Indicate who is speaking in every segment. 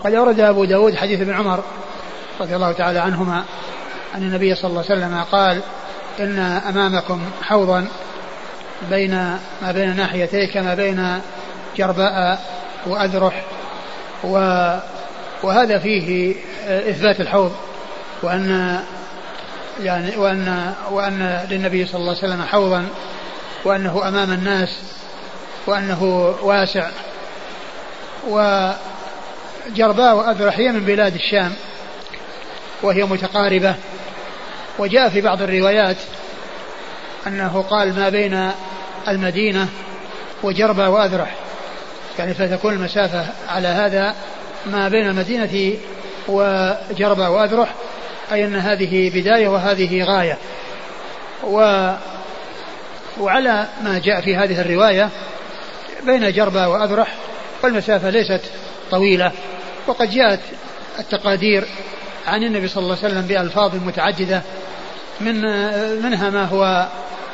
Speaker 1: وقد أورد أبو داود حديث ابن عمر رضي الله تعالى عنهما أن النبي صلى الله عليه وسلم قال إن أمامكم حوضا بين ما بين ناحيتيه كما بين جرباء وأذرح و وهذا فيه إثبات الحوض وأن يعني وأن وأن للنبي صلى الله عليه وسلم حوضا وأنه أمام الناس وأنه واسع وجرباء وأذرح هي من بلاد الشام وهي متقاربة. وجاء في بعض الروايات أنه قال ما بين المدينة وجربة وأذرح. يعني فتكون المسافة على هذا ما بين المدينة وجربة وأذرح أي أن هذه بداية وهذه غاية. و وعلى ما جاء في هذه الرواية بين جربة وأذرح والمسافة ليست طويلة. وقد جاءت التقادير عن النبي صلى الله عليه وسلم بألفاظ متعددة من منها ما هو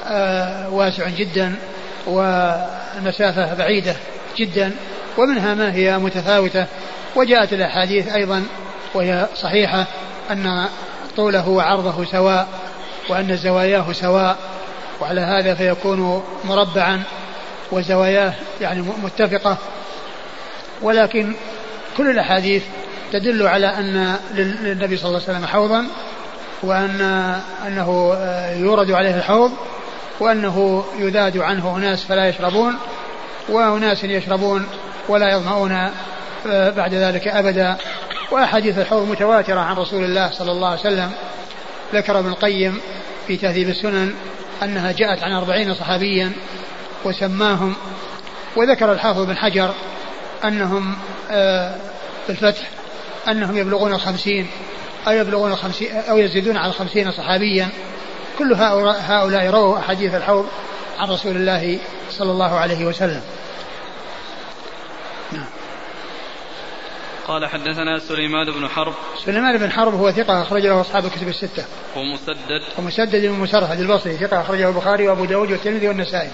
Speaker 1: آه، واسع جدا والمسافة بعيدة جدا ومنها ما هي متفاوتة وجاءت الأحاديث أيضا وهي صحيحة أن طوله وعرضه سواء وأن زواياه سواء وعلى هذا فيكون مربعا وزواياه يعني متفقة ولكن كل الأحاديث تدل على أن للنبي صلى الله عليه وسلم حوضا وأن أنه يورد عليه الحوض وأنه يذاد عنه أناس فلا يشربون وأناس يشربون ولا يظمؤون آه، بعد ذلك أبدا. وأحاديث الحوض متواترة عن رسول الله صلى الله عليه وسلم. ذكر ابن القيم في تهذيب السنن أنها جاءت عن أربعين صحابيا وسماهم. وذكر الحافظ بن حجر أنهم آه، في الفتح أنهم يبلغون الخمسين أو يبلغون الخمسين أو يزيدون على الخمسين صحابيا. كل هؤلاء رووا أحاديث الحوض عن رسول الله صلى الله عليه وسلم.
Speaker 2: نعم. قال حدثنا سليمان بن حرب.
Speaker 1: سليمان بن حرب هو ثقة أخرج له أصحاب الكتب الستة.
Speaker 2: ومسدد.
Speaker 1: ومسدد بن مسرهد البصري ثقة أخرجه البخاري وأبو داود والترمذي والنسائي.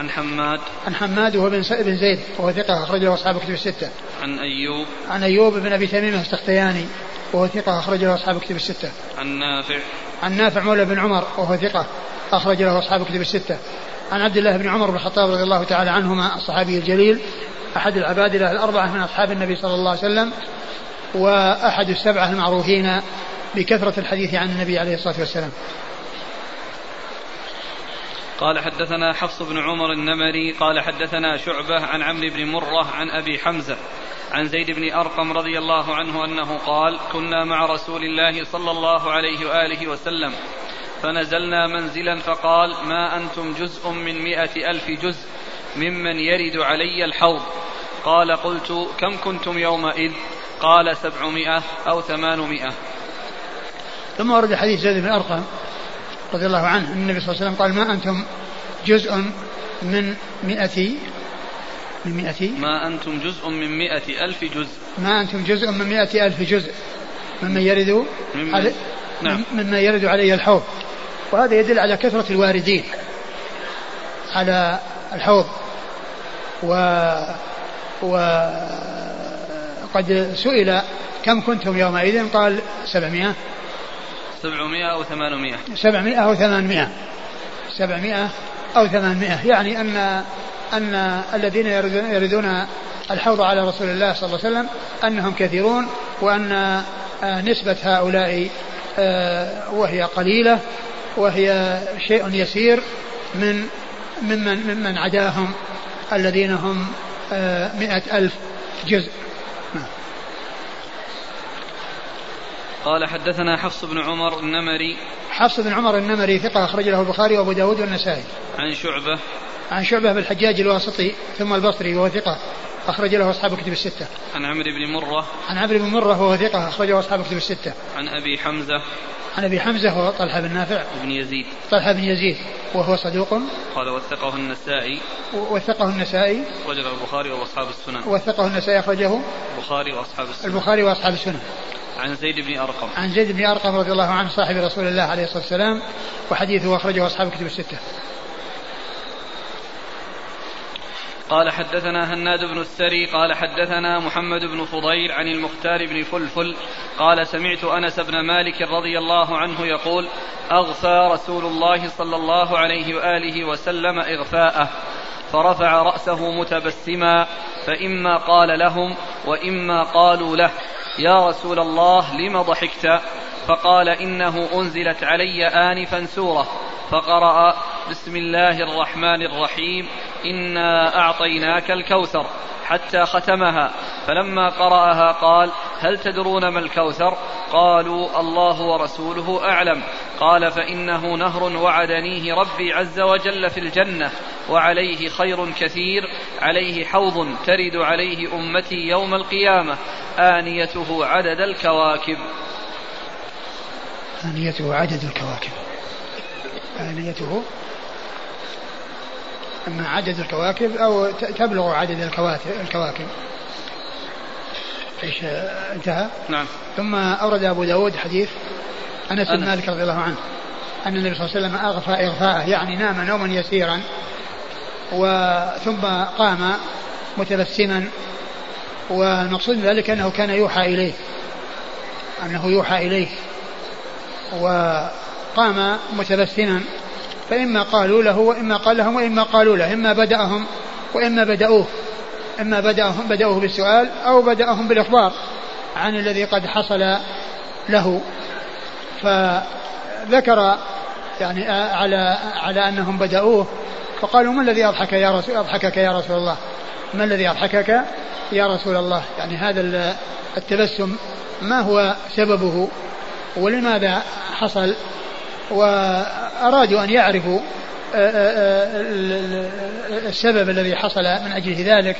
Speaker 2: عن حماد
Speaker 1: عن حماد وهو بن بن زيد وهو ثقة أخرجه أصحاب الكتب الستة
Speaker 2: عن أيوب
Speaker 1: عن أيوب بن أبي تميم السختياني وهو ثقة أخرج له أصحاب الكتب الستة.
Speaker 2: عن نافع
Speaker 1: عن نافع مولى بن عمر وهو ثقة أخرج له أصحاب الكتب الستة. عن عبد الله بن عمر بن الخطاب رضي الله تعالى عنهما الصحابي الجليل أحد العبادلة الأربعة من أصحاب النبي صلى الله عليه وسلم وأحد السبعة المعروفين بكثرة الحديث عن النبي عليه الصلاة والسلام.
Speaker 2: قال حدثنا حفص بن عمر النمري قال حدثنا شعبة عن عمرو بن مرة عن أبي حمزة عن زيد بن أرقم رضي الله عنه أنه قال كنا مع رسول الله صلى الله عليه وآله وسلم فنزلنا منزلا فقال ما أنتم جزء من مئة ألف جزء ممن يرد علي الحوض؟ قال قلت كم كنتم يومئذ؟ قال سبعمائة أو ثمانمائة.
Speaker 1: ثم ورد حديث زيد بن أرقم رضي الله عنه النبي صلى الله عليه وسلم قال ما أنتم جزء من مئة من مئة
Speaker 2: ما أنتم جزء من مئة ألف جزء.
Speaker 1: ما أنتم جزء من مئة ألف جزء. ممن يرد ممن علي نعم. ممن يرد عليه الحوض. وهذا يدل على كثرة الواردين على الحوض. و وقد سئل كم كنتم يومئذ؟ قال سبعمائة.
Speaker 2: سبعمائة أو ثمانمائة
Speaker 1: سبعمائة أو ثمانمائة سبعمائة أو ثمانمائة. يعني أن أن الذين يردون, يردون الحوض على رسول الله صلى الله عليه وسلم أنهم كثيرون وأن آه، نسبة هؤلاء آه، وهي قليلة وهي شيء يسير من ممن ممن عداهم الذين هم آه، مئة ألف جزء.
Speaker 2: قال حدثنا حفص بن عمر النمري
Speaker 1: حفص بن عمر النمري ثقة أخرج له البخاري وأبو داود والنسائي
Speaker 2: عن شعبة
Speaker 1: عن شعبة بالحجاج الواسطي ثم البصري وهو ثقة أخرج له أصحاب الكتب الستة.
Speaker 2: عن عمرو بن مرة.
Speaker 1: عن عمرو بن مرة وهو ثقة أخرجه أصحاب الكتب الستة.
Speaker 2: عن أبي حمزة.
Speaker 1: عن أبي حمزة هو طلحة بن نافع.
Speaker 2: بن يزيد.
Speaker 1: طلحة بن يزيد وهو صدوق.
Speaker 2: قال وثقه النسائي.
Speaker 1: وثقه النسائي.
Speaker 2: أخرجه البخاري وأصحاب السنن.
Speaker 1: وثقه النسائي أخرجه.
Speaker 2: البخاري وأصحاب السنن.
Speaker 1: البخاري وأصحاب السنن.
Speaker 2: عن زيد بن أرقم.
Speaker 1: عن زيد بن أرقم رضي الله عنه صاحب رسول الله عليه الصلاة والسلام وحديثه أخرجه أصحاب الكتب الستة.
Speaker 2: قال حدثنا هناد بن السري قال حدثنا محمد بن فضيل عن المختار بن فلفل قال سمعت أنس بن مالك رضي الله عنه يقول أغفى رسول الله صلى الله عليه وآله وسلم إغفاءه فرفع رأسه متبسما فإما قال لهم وإما قالوا له يا رسول الله لم ضحكت؟ فقال إنه أنزلت علي انفا سورة فقرأ بسم الله الرحمن الرحيم إنا أعطيناك الكوثر حتى ختمها. فلما قرأها قال هل تدرون ما الكوثر؟ قالوا الله ورسوله أعلم. قال فإنه نهر وعدنيه ربي عز وجل في الجنة وعليه خير كثير عليه حوض ترد عليه أمتي يوم القيامة آنيته عدد الكواكب.
Speaker 1: آنيته عدد الكواكب. آنيته أما عدد الكواكب أو تبلغ عدد الكواكب. إيش انتهى؟
Speaker 2: نعم.
Speaker 1: ثم أورد أبو داود حديث أنس بن مالك رضي الله عنه أن النبي صلى الله عليه وسلم أغفى إغفاءه يعني نام نوما يسيرا وثم قام متبسما والمقصود ذلك أنه كان يوحى إليه. أنه يوحى إليه. وقام متبسما فإما قالوا له وإما قال لهم وإما قالوا له إما بدأهم وإما بدأوه إما بدأهم بدأوه بالسؤال أو بدأهم بالإخبار عن الذي قد حصل له. فذكر يعني على على أنهم بدأوه فقالوا ما الذي أضحك يا رسول أضحكك يا رسول الله؟ ما الذي أضحكك يا رسول الله؟ يعني هذا التبسم ما هو سببه؟ ولماذا حصل؟ وأرادوا أن يعرفوا آه، آه، آه، السبب الذي حصل من أجل ذلك.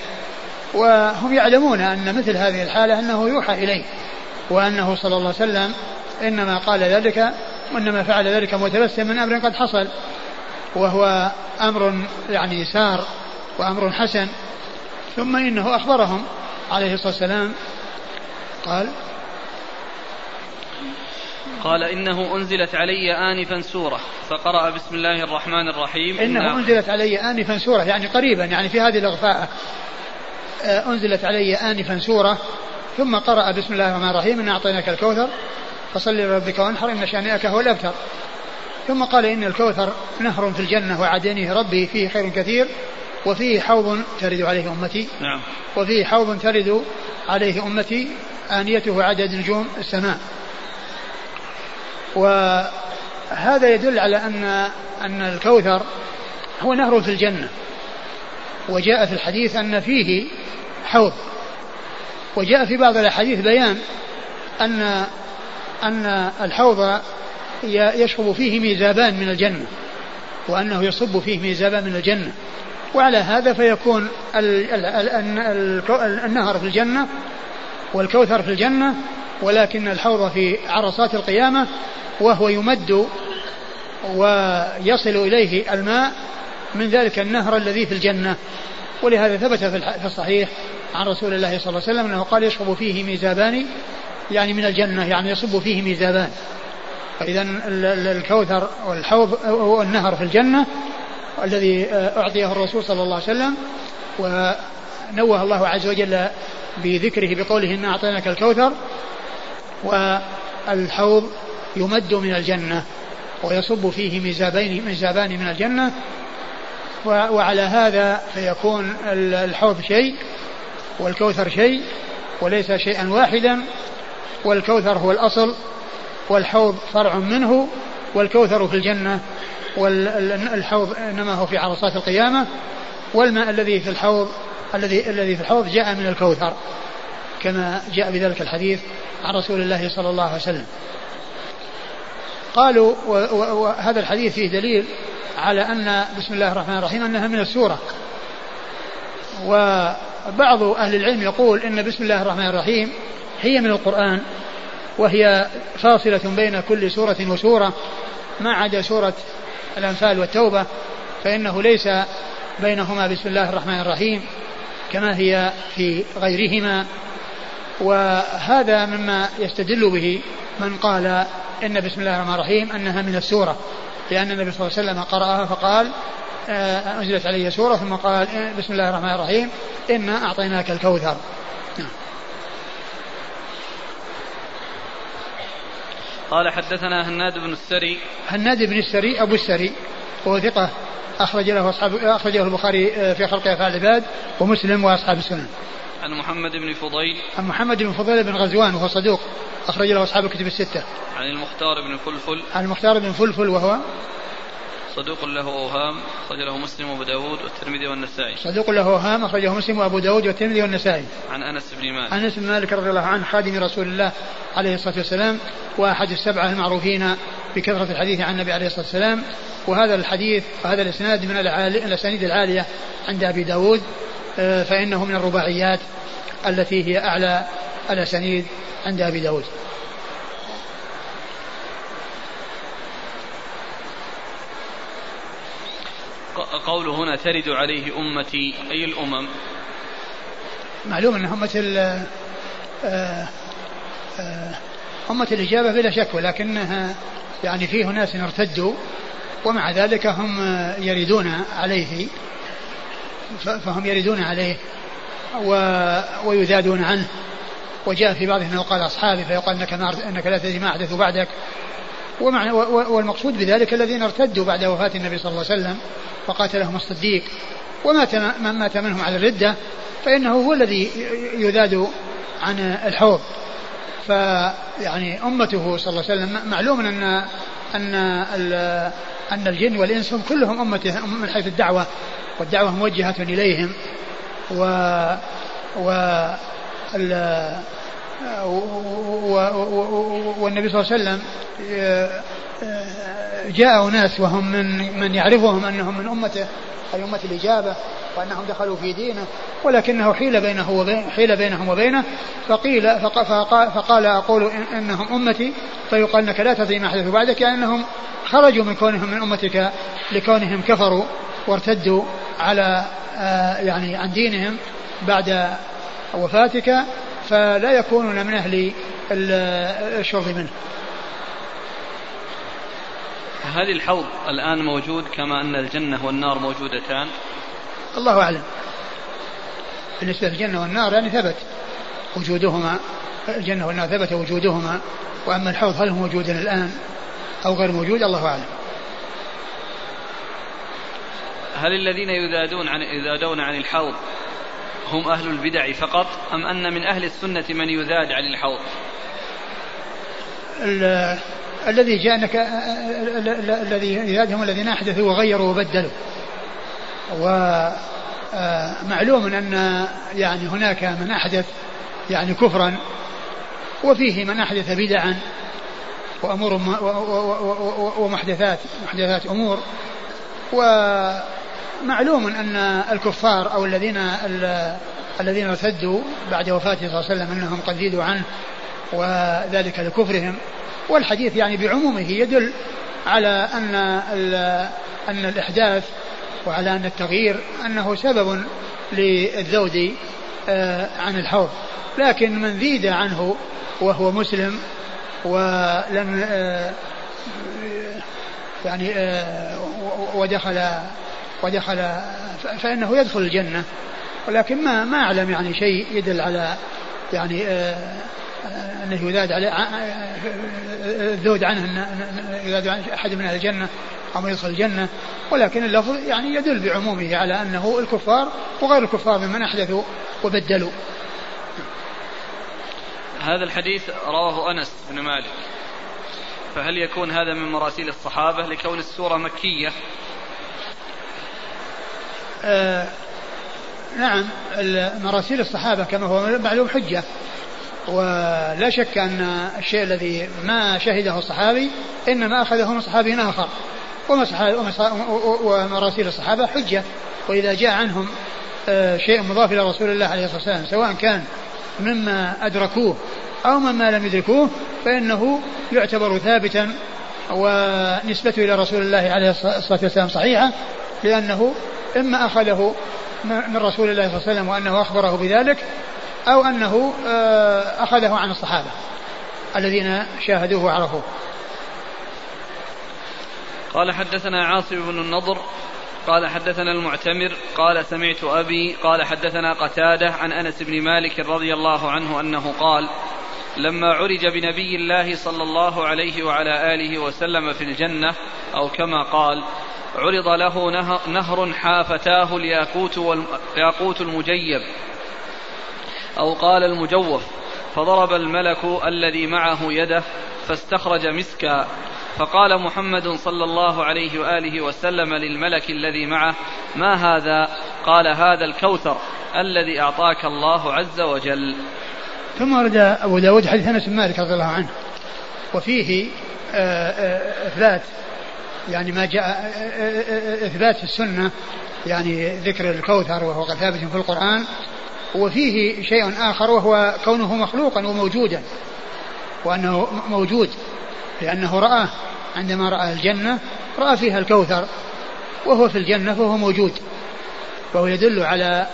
Speaker 1: وهم يعلمون أن مثل هذه الحالة أنه يوحى إليه وأنه صلى الله عليه وسلم إنما قال ذلك وإنما فعل ذلك متبسم من أمر قد حصل. وهو أمر يعني سار وأمر حسن. ثم إنه أخبرهم عليه الصلاة والسلام قال
Speaker 2: قال إنه أنزلت علي آنفا سورة. فقرأ بسم الله الرحمن الرحيم.
Speaker 1: إنه أنزلت علي آنفا سورة يعني قريبا يعني في هذه الإغفاء. آه، أنزلت علي آنفا سورة ثم قرأ بسم الله الرحمن الرحيم إنا أعطيناك الكوثر فصل لربك وانحر إن شانئك هو الأبتر. ثم قال إن الكوثر نهر في الجنة وعدنيه ربي فيه خير كثير وفيه حوض ترد عليه أمتي.
Speaker 2: نعم.
Speaker 1: وفيه حوض ترد عليه أمتي آنيته عدد نجوم السماء. وهذا يدل على أن أن الكوثر هو نهر في الجنة وجاء في الحديث أن فيه حوض وجاء في بعض الأحاديث بيان أن أن الحوض يشرب فيه ميزابان من الجنة وأنه يصب فيه ميزابان من الجنة وعلى هذا فيكون النهر في الجنة والكوثر في الجنة ولكن الحوض في عرصات القيامة وهو يمد ويصل إليه الماء من ذلك النهر الذي في الجنة. ولهذا ثبت في الصحيح عن رسول الله صلى الله عليه وسلم أنه قال يشرب فيه ميزابان يعني من الجنة يعني يصب فيه ميزابان. فإذا الكوثر والحوض هو النهر في الجنة الذي أعطيه الرسول صلى الله عليه وسلم ونوه الله عز وجل بذكره بقوله إنا أعطيناك الكوثر والحوض يمد من الجنة ويصب فيه ميزابين ميزابان من الجنة. وعلى هذا فيكون الحوض شيء والكوثر شيء وليس شيئا واحدا. والكوثر هو الأصل والحوض فرع منه والكوثر في الجنة. والحوض إنما هو في عرصات القيامة. والماء الذي في الحوض الذي الذي في الحوض جاء من الكوثر. كما جاء بذلك الحديث عن رسول الله صلى الله عليه وسلم. قالوا وهذا الحديث فيه دليل على أن بسم الله الرحمن الرحيم أنها من السورة. وبعض أهل العلم يقول إن بسم الله الرحمن الرحيم هي من القرآن وهي فاصلة بين كل سورة وسورة. ما عدا سورة الأنفال والتوبة فإنه ليس بينهما بسم الله الرحمن الرحيم كما هي في غيرهما. وهذا مما يستدل به من قال إن بسم الله الرحمن الرحيم أنها من السورة لأن النبي صلى الله عليه وسلم قرأها فقال آه، أنزلت عليه سورة ثم قال آه، بسم الله الرحمن الرحيم إنا أعطيناك الكوثر.
Speaker 2: قال حدثنا هناد بن السري
Speaker 1: هناد بن السري أبو السري وهو ثقة أخرج له أصحاب أخرجه البخاري آه، في خلق أفعال العباد ومسلم وأصحاب السنن.
Speaker 2: عن محمد بن فضيل.
Speaker 1: عن محمد بن فضيل بن غزوان وهو صدوق أخرج له أصحاب الكتب الستة.
Speaker 2: عن المختار بن فلفل.
Speaker 1: عن المختار بن فلفل وهو
Speaker 2: صدوق له أوهام أخرج له مسلم وأبو داود والترمذي والنسائي.
Speaker 1: صدوق له أوهام أخرجه مسلم وأبو داود والترمذي والنسائي.
Speaker 2: عن أنس بن مالك.
Speaker 1: عن أنس بن مالك رضي الله عنه خادم رسول الله عليه الصلاة والسلام وأحد السبعة المعروفين بكثرة الحديث عن النبي عليه الصلاة والسلام. وهذا الحديث وهذا الإسناد من الأسانيد العالية عند أبي داود. فإنه من الرباعيات التي هي أعلى الأسانيد عند أبي داود.
Speaker 2: قوله هنا ترد عليه أمتي أي الأمم؟
Speaker 1: معلوم أن أمة آه، آه، أمة الإجابة بلا شك ولكنها يعني فيه ناس ارتدوا ومع ذلك هم يريدون عليه فهم يريدون عليه ويذادون عنه. وجاء في بعضهم انه قال أصحابي فيقال إنك إنك لا تدري ما احدثوا بعدك. ومعنى والمقصود بذلك الذين ارتدوا بعد وفاة النبي صلى الله عليه وسلم وقاتلهم الصديق. ومات من مات منهم على الردة فإنه هو الذي يذاد عن الحوض. فيعني أمته صلى الله عليه وسلم معلوم ان أن أن الجن والإنس هم كلهم أمته من حيث الدعوة. والدعوه موجهة إليهم. و و والنبي صلى الله عليه وسلم جاء أناس وهم من من يعرفهم أنهم من أمته أي أمة الإجابة وأنهم دخلوا في دينه ولكنه حيل بينه وبين حيل بينهم وبينه فقيل فقال, فقال أقول إنهم أمتي فيقال أنك لا تدري ما حدث بعدك يعني أنهم خرجوا من كونهم من أمتك لكونهم كفروا وارتدوا. على آه، يعني عن دينهم بعد وفاتك فلا يكونون من أهل الشرب منه.
Speaker 2: هل الحوض الآن موجود كما أن الجنة والنار موجودتان.
Speaker 1: الله أعلم. بالنسبة للجنة والنار يعني ثبت وجودهما الجنة والنار ثبت وجودهما وأما الحوض هل هو موجود الآن أو غير موجود؟ الله أعلم.
Speaker 2: هل الذين يذادون عن يذادون عن الحوض هم أهل البدع فقط أم أن من أهل السنة من يذاد عن الحوض؟
Speaker 1: الذي جاء الذي يذاد هم الذين أحدثوا وغيروا وبدلوا. ومعلوم أن يعني هناك من أحدث يعني كفرا وفيه من أحدث بدعا وأمور ومحدثات محدثات أمور ومعلوم أن الكفار أو الذين الذين ارتدوا بعد وفاته صلى الله عليه وسلم أنهم قد زيدوا عنه وذلك لكفرهم. والحديث يعني بعمومه يدل على أن أن الإحداث وعلى أن التغيير أنه سبب للذود آه، عن الحوض. لكن من زيد عنه وهو مسلم ولم آه، يعني آه، ودخل ودخل فإنه يدخل الجنة. ولكن ما ما أعلم يعني شيء يدل على يعني أنه يذاد عليه الذود عنه أن يذاد عن أحد من أهل الجنة أو يدخل الجنة. ولكن اللفظ يعني يدل بعمومه على أنه الكفار وغير الكفار ممن أحدثوا وبدلوا.
Speaker 2: هذا الحديث رواه أنس بن مالك. فهل يكون هذا من مراسيل الصحابة لكون السورة مكية
Speaker 1: آه نعم مراسيل الصحابة كما هو معلوم حجة. ولا شك أن الشيء الذي ما شهده الصحابي إنما أخذه من صحابي آخر. ومراسيل الصحابة حجة. وإذا جاء عنهم آه، شيء مضاف إلى رسول الله عليه الصلاة والسلام سواء كان مما أدركوه أو مما لم يدركوه فإنه يعتبر ثابتا ونسبته إلى رسول الله عليه الصلاة والسلام صحيحة لأنه إما أخذه من رسول الله صلى الله عليه وسلم وأنه أخبره بذلك أو أنه آه، أخذه عن الصحابة الذين شاهدوه وعرفوه.
Speaker 2: قال حدثنا عاصم بن النضر قال حدثنا المعتمر قال سمعت أبي قال حدثنا قتادة عن أنس بن مالك رضي الله عنه أنه قال لما عرج بنبي الله صلى الله عليه وعلى آله وسلم في الجنة أو كما قال عرض له نهر حافتاه الياقوت المجيب. أو قال المجوف فضرب الملك الذي معه يده فاستخرج مسكا. فقال محمد صلى الله عليه وآله وسلم للملك الذي معه ما هذا؟ قال هذا الكوثر الذي أعطاك الله عز وجل.
Speaker 1: ثم ورد أبو داود حديث أنس بن مالك رضي الله عنه. وفيه آه، آه، إثبات يعني ما جاء آه، إثبات في السنة يعني ذكر الكوثر وهو ثابت في القرآن. وفيه شيء آخر وهو كونه مخلوقا وموجودا وأنه موجود لأنه رآه عندما رأى الجنة رأى فيها الكوثر وهو في الجنة فهو موجود. وهو يدل على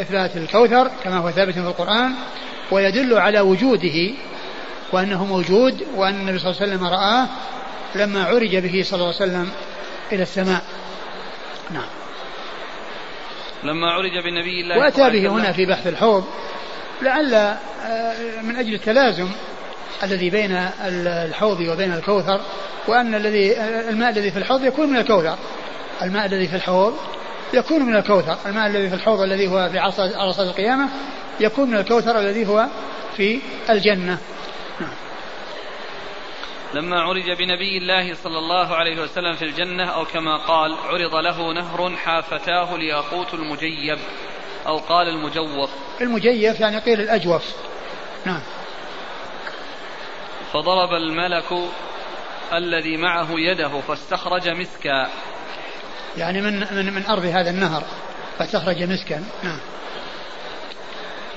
Speaker 1: إثبات الكوثر كما هو ثابت في القرآن. ويدل على وجوده وأنه موجود وأن النبي صلى الله عليه وسلم رآه لما عرج به صلى الله عليه وسلم إلى السماء. نعم.
Speaker 2: لما عرج بنبي الله
Speaker 1: وأتى به هنا في بحث الحوض لعل آه، من أجل التلازم الذي بين الحوض وبين الكوثر وأن الذي آه، الماء الذي في الحوض يكون من الكوثر. الماء الذي في الحوض يكون من الكوثر. الماء الذي في الحوض الذي هو في عرصات القيامة يكون من الكوثر الذي هو في الجنة.
Speaker 2: لما عرج بنبي الله صلى الله عليه وسلم في الجنة أو كما قال عرض له نهر حافتاه الياقوت المجيب أو قال المجوف.
Speaker 1: المجيف يعني قيل الأجوف. نعم.
Speaker 2: فضرب الملك الذي معه يده فاستخرج مسكا.
Speaker 1: يعني من من من أرض هذا النهر فاستخرج مسكا. نعم.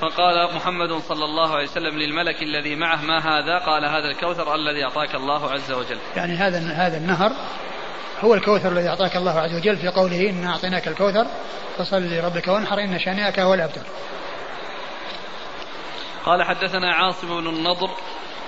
Speaker 2: فقال محمد صلى الله عليه وسلم للملك الذي معه ما هذا؟ قال هذا الكوثر الذي أعطاك الله عز وجل.
Speaker 1: يعني هذا هذا النهر هو الكوثر الذي أعطاك الله عز وجل في قوله إنا أعطيناك الكوثر فصل لربك وانحر إن شانئك هو الأبتر.
Speaker 2: قال حدثنا عاصم بن النضر.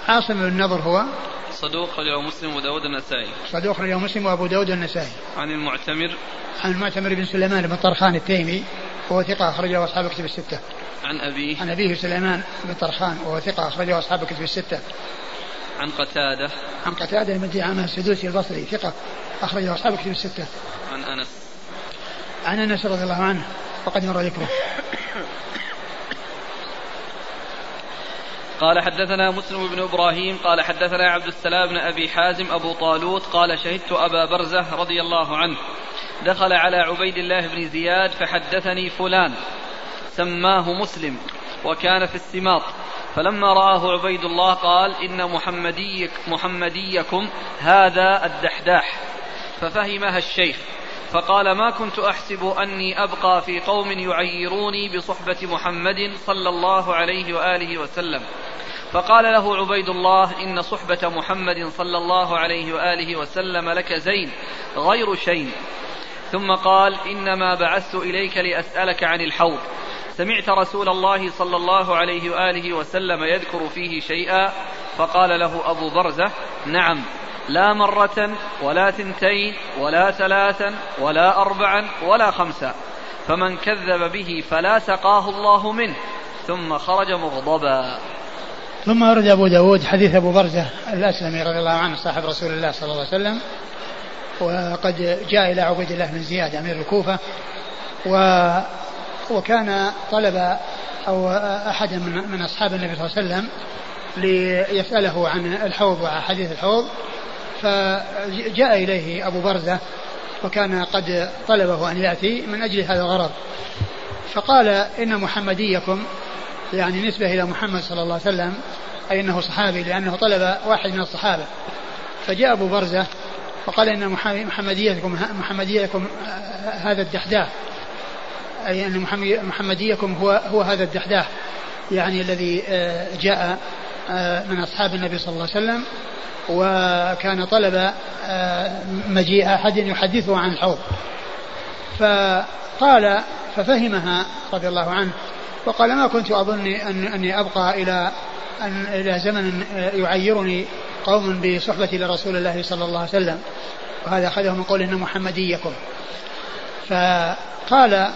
Speaker 1: عاصم بن النضر هو
Speaker 2: صدوق خرجه مسلم وداود النسائي
Speaker 1: صدوق خرجه مسلم وأبو داود النسائي
Speaker 2: عن المعتمر.
Speaker 1: عن المعتمر بن سليمان بن طرخان التيمي وهو ثقة أخرجه أصحاب الكتب الستة.
Speaker 2: عن أبيه
Speaker 1: عن أبيه سليمان بن طرخان وهو ثقة أخرجه أصحاب الكتب الستة.
Speaker 2: عن قتادة
Speaker 1: عن قتادة بن عامر السدوسي البصري ثقة أخرجه أصحاب الكتب الستة.
Speaker 2: عن أنس
Speaker 1: عن أنس رضي الله عنه وقد مر ذكره.
Speaker 2: قال حدثنا مسلم بن إبراهيم قال حدثنا عبد السلام بن أبي حازم أبو طالوت قال شهدت أبا برزة رضي الله عنه دخل على عبيد الله بن زياد فحدثني فلان سماه مسلم وكان في السماط فلما رآه عبيد الله قال إن محمديك محمديكم هذا الدحداح. ففهمها الشيخ فقال ما كنت أحسب أني أبقى في قوم يعيروني بصحبة محمد صلى الله عليه وآله وسلم. فقال له عبيد الله إن صحبة محمد صلى الله عليه وآله وسلم لك زين غير شين. ثم قال إنما بعثت إليك لأسألك عن الحوض. سمعت رسول الله صلى الله عليه وآله وسلم يذكر فيه شيئا فقال له أبو برزة نعم لا مرة ولا ثنتين ولا ثلاثا ولا أربعا ولا خمسا فمن كذب به فلا سقاه الله منه ثم خرج مغضبا.
Speaker 1: ثم أرد أبو داود حديث أبو برزة الأسلمي رضي الله عنه صاحب رسول الله صلى الله عليه وسلم وقد جاء إلى عبيد الله بن زياد أمير الكوفة و وكان طلب أو أحد من, أصحاب النبي صلى الله عليه وسلم ليسأله عن الحوض وحديث الحوض فجاء إليه أبو برزة وكان قد طلبه أن يأتي من أجل هذا الغرض. فقال إن محمديكم يعني نسبة إلى محمد صلى الله عليه وسلم أي أنه صحابي لأنه طلب واحد من الصحابة. فجاء أبو برزة وقال إن محمديتكم محمديتكم هذا الدحداح. أي أن محمديكم هو هو هذا الدحداح يعني الذي آه، جاء آه، من أصحاب النبي صلى الله عليه وسلم وكان طلب آه، مجيء أحد يحدثه عن الحوض. فقال ففهمها رضي الله عنه وقال ما كنت أظن أن أني أبقى إلى أن إلى زمن يعيرني قوم بصحبة لرسول الله صلى الله عليه وسلم. وهذا أخذه من قول إن محمديكم. فقال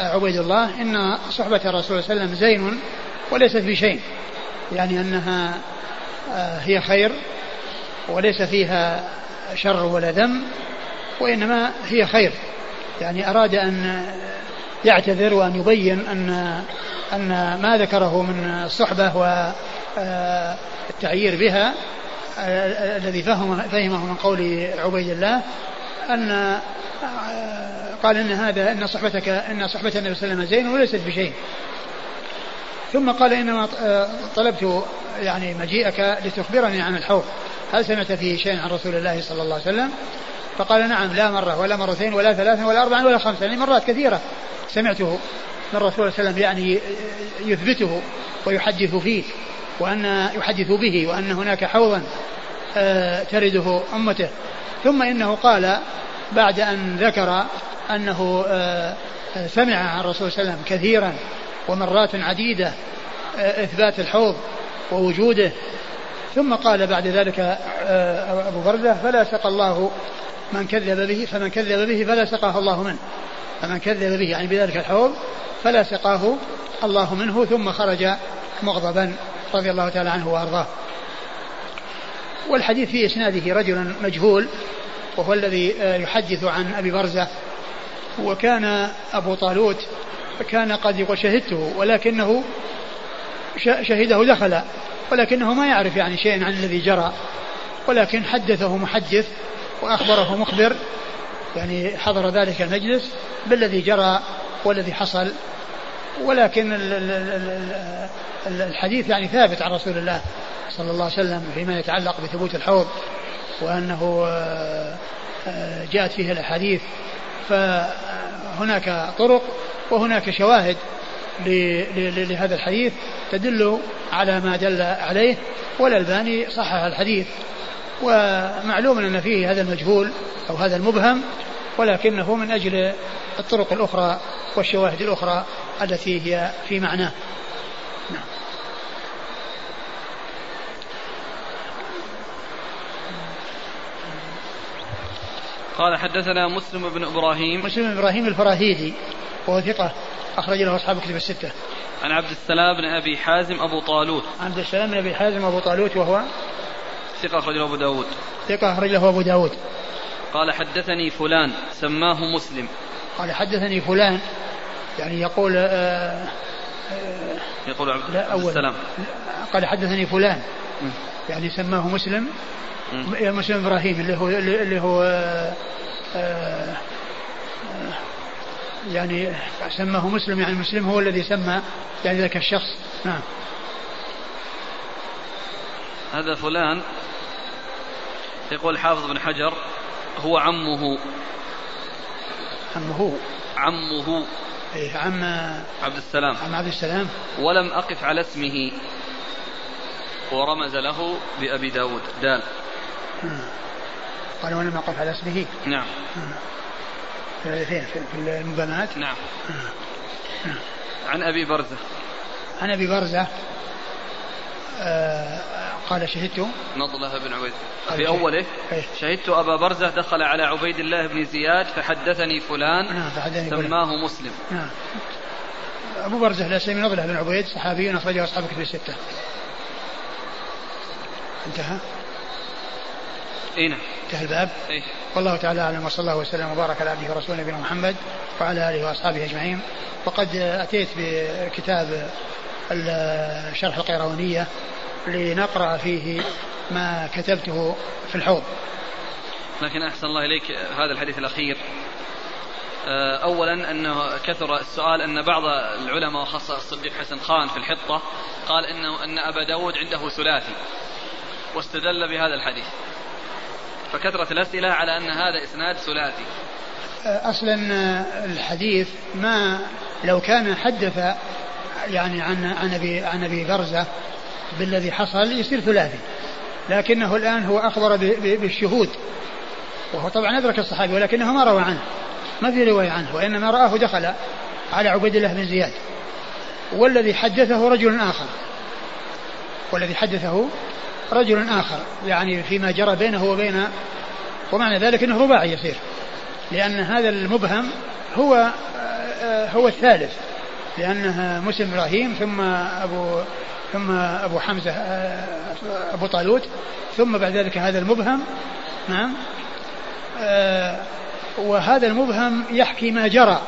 Speaker 1: عبيد الله إن صحبة الرسول صلى الله عليه وسلم زين وليست بشيء يعني أنها آه، هي خير وليس فيها شر ولا ذم وإنما هي خير. يعني أراد أن يعتذر وأن يبين أن أن ما ذكره من الصحبة والتعيير بها الذي فهم فهمه من قول عبيد الله أن قال إن هذا إن صحبتك إن صحبة النبي صلى الله عليه وسلم زين وليست بشيء. ثم قال إنما طلبت يعني مجيئك لتخبرني عن الحوض هل سمعت فيه شيء عن رسول الله صلى الله عليه وسلم؟ فقال نعم لا مرة ولا مرتين ولا ثلاثة ولا أربعة ولا خمسة يعني مرات كثيرة سمعته من الرسول صلى الله عليه وسلم يعني يثبته ويحدث فيه وأن يحدث به وأن هناك حوضا آه، ترده أمته ثم إنه قال بعد أن ذكر أنه آه، سمع عن الرسول صلى الله عليه وسلم كثيرا ومرات عديدة آه، إثبات الحوض ووجوده. ثم قال بعد ذلك أبو بردة فلا سقى الله من كذب به فمن كذب به فلا سقاه الله منه. فمن كذب به يعني بذلك الحوض فلا سقاه الله منه. ثم خرج مغضبا رضي الله تعالى عنه وأرضاه. والحديث في إسناده رجل مجهول وهو الذي آه، يحدث عن أبي برزة. وكان أبو طالوت كان قد شهدته ولكنه شهده دخل ولكنه ما يعرف يعني شيئا عن الذي جرى. ولكن حدثه محدث وأخبره مخبر يعني حضر ذلك المجلس بالذي جرى والذي حصل. ولكن الحديث يعني ثابت عن رسول الله صلى الله عليه وسلم فيما يتعلق بثبوت الحوض. وأنه آه، آه، جاءت فيه الأحاديث. فهناك طرق وهناك شواهد لهذا الحديث تدل على ما دل عليه والألباني صحح الحديث. ومعلوم أن فيه هذا المجهول أو هذا المبهم ولكنه من أجل الطرق الأخرى والشواهد الأخرى التي هي في معناه.
Speaker 2: قال حدثنا مسلم بن إبراهيم.
Speaker 1: مسلم بن إبراهيم الفراهيدي وهو ثقة أخرج له أصحاب كتب الستة.
Speaker 2: عن عبد السلام بن أبي حازم أبو طالوت.
Speaker 1: عبد السلام بن أبي حازم أبو طالوت وهو
Speaker 2: ثقة أخرج له أبو داود.
Speaker 1: ثقة أخرج له أبو داود.
Speaker 2: قال حدثني فلان سماه مسلم.
Speaker 1: قال حدثني فلان يعني يقول آه
Speaker 2: آه يقول عبد, لا عبد السلام.
Speaker 1: قال حدثني فلان يعني سماه مسلم مسلم إبراهيم اللي هو اللي هو آه آه يعني سماه مسلم يعني مسلم هو الذي سمى يعني ذاك الشخص. نعم.
Speaker 2: هذا فلان يقول حافظ بن حجر هو عمه.
Speaker 1: عمه.
Speaker 2: عمه.
Speaker 1: إيه عم
Speaker 2: عبد السلام.
Speaker 1: عم عبد السلام.
Speaker 2: ولم أقف على اسمه. ورمز له بأبي داود. دال.
Speaker 1: قال ولم أقف على اسمه.
Speaker 2: نعم.
Speaker 1: في في المبانات؟
Speaker 2: نعم. عن أبي برزة.
Speaker 1: عن أبي برزة آه قال شهدت.
Speaker 2: نضلة بن عبيد. في أوله إيه؟ شهدت أبا برزة دخل على عبيد الله بن زياد فحدثني فلان نعم فحدثني سماه. مسلم. نعم.
Speaker 1: أبو برزة الأسلمي نضلة بن عبيد صحابي أخرجه أصحاب كتب الستة. انتهى.
Speaker 2: إي نعم.
Speaker 1: انتهى الباب.
Speaker 2: إيه؟
Speaker 1: والله تعالى أعلم وصلى الله وسلم وبارك على عبده ورسوله نبينا محمد وعلى آله وأصحابه أجمعين. وقد أتيت بكتاب شرح القيروانية لنقرأ فيه ما كتبته في الحوض.
Speaker 2: لكن أحسن الله إليك هذا الحديث الأخير. آه، أولا أنه كثر السؤال أن بعض العلماء وخاصة الصديق حسن خان في الحطة قال إنه أن أبا داود عنده ثلاثي واستدل بهذا الحديث. فكثرة الأسئلة على أن هذا إسناد ثلاثي.
Speaker 1: أصلا الحديث ما لو كان حدث يعني عن عن أبي عن أبي برزة بالذي حصل يصير ثلاثي. لكنه الآن هو أخبر بالشهود. وهو طبعا أدرك الصحابي ولكنه ما روى عنه. ما في رواية عنه وإنما رآه دخل على عبيد الله بن زياد. والذي حدثه رجل آخر. والذي حدثه رجل آخر يعني فيما جرى بينه وبين ومعنى ذلك أنه رباعي يصير. لأن هذا المبهم هو هو الثالث. لأنها مسلم إبراهيم ثم أبو ثم أبو حمزة أبو طالوت ثم بعد ذلك هذا المبهم. نعم. وهذا المبهم يحكي ما جرى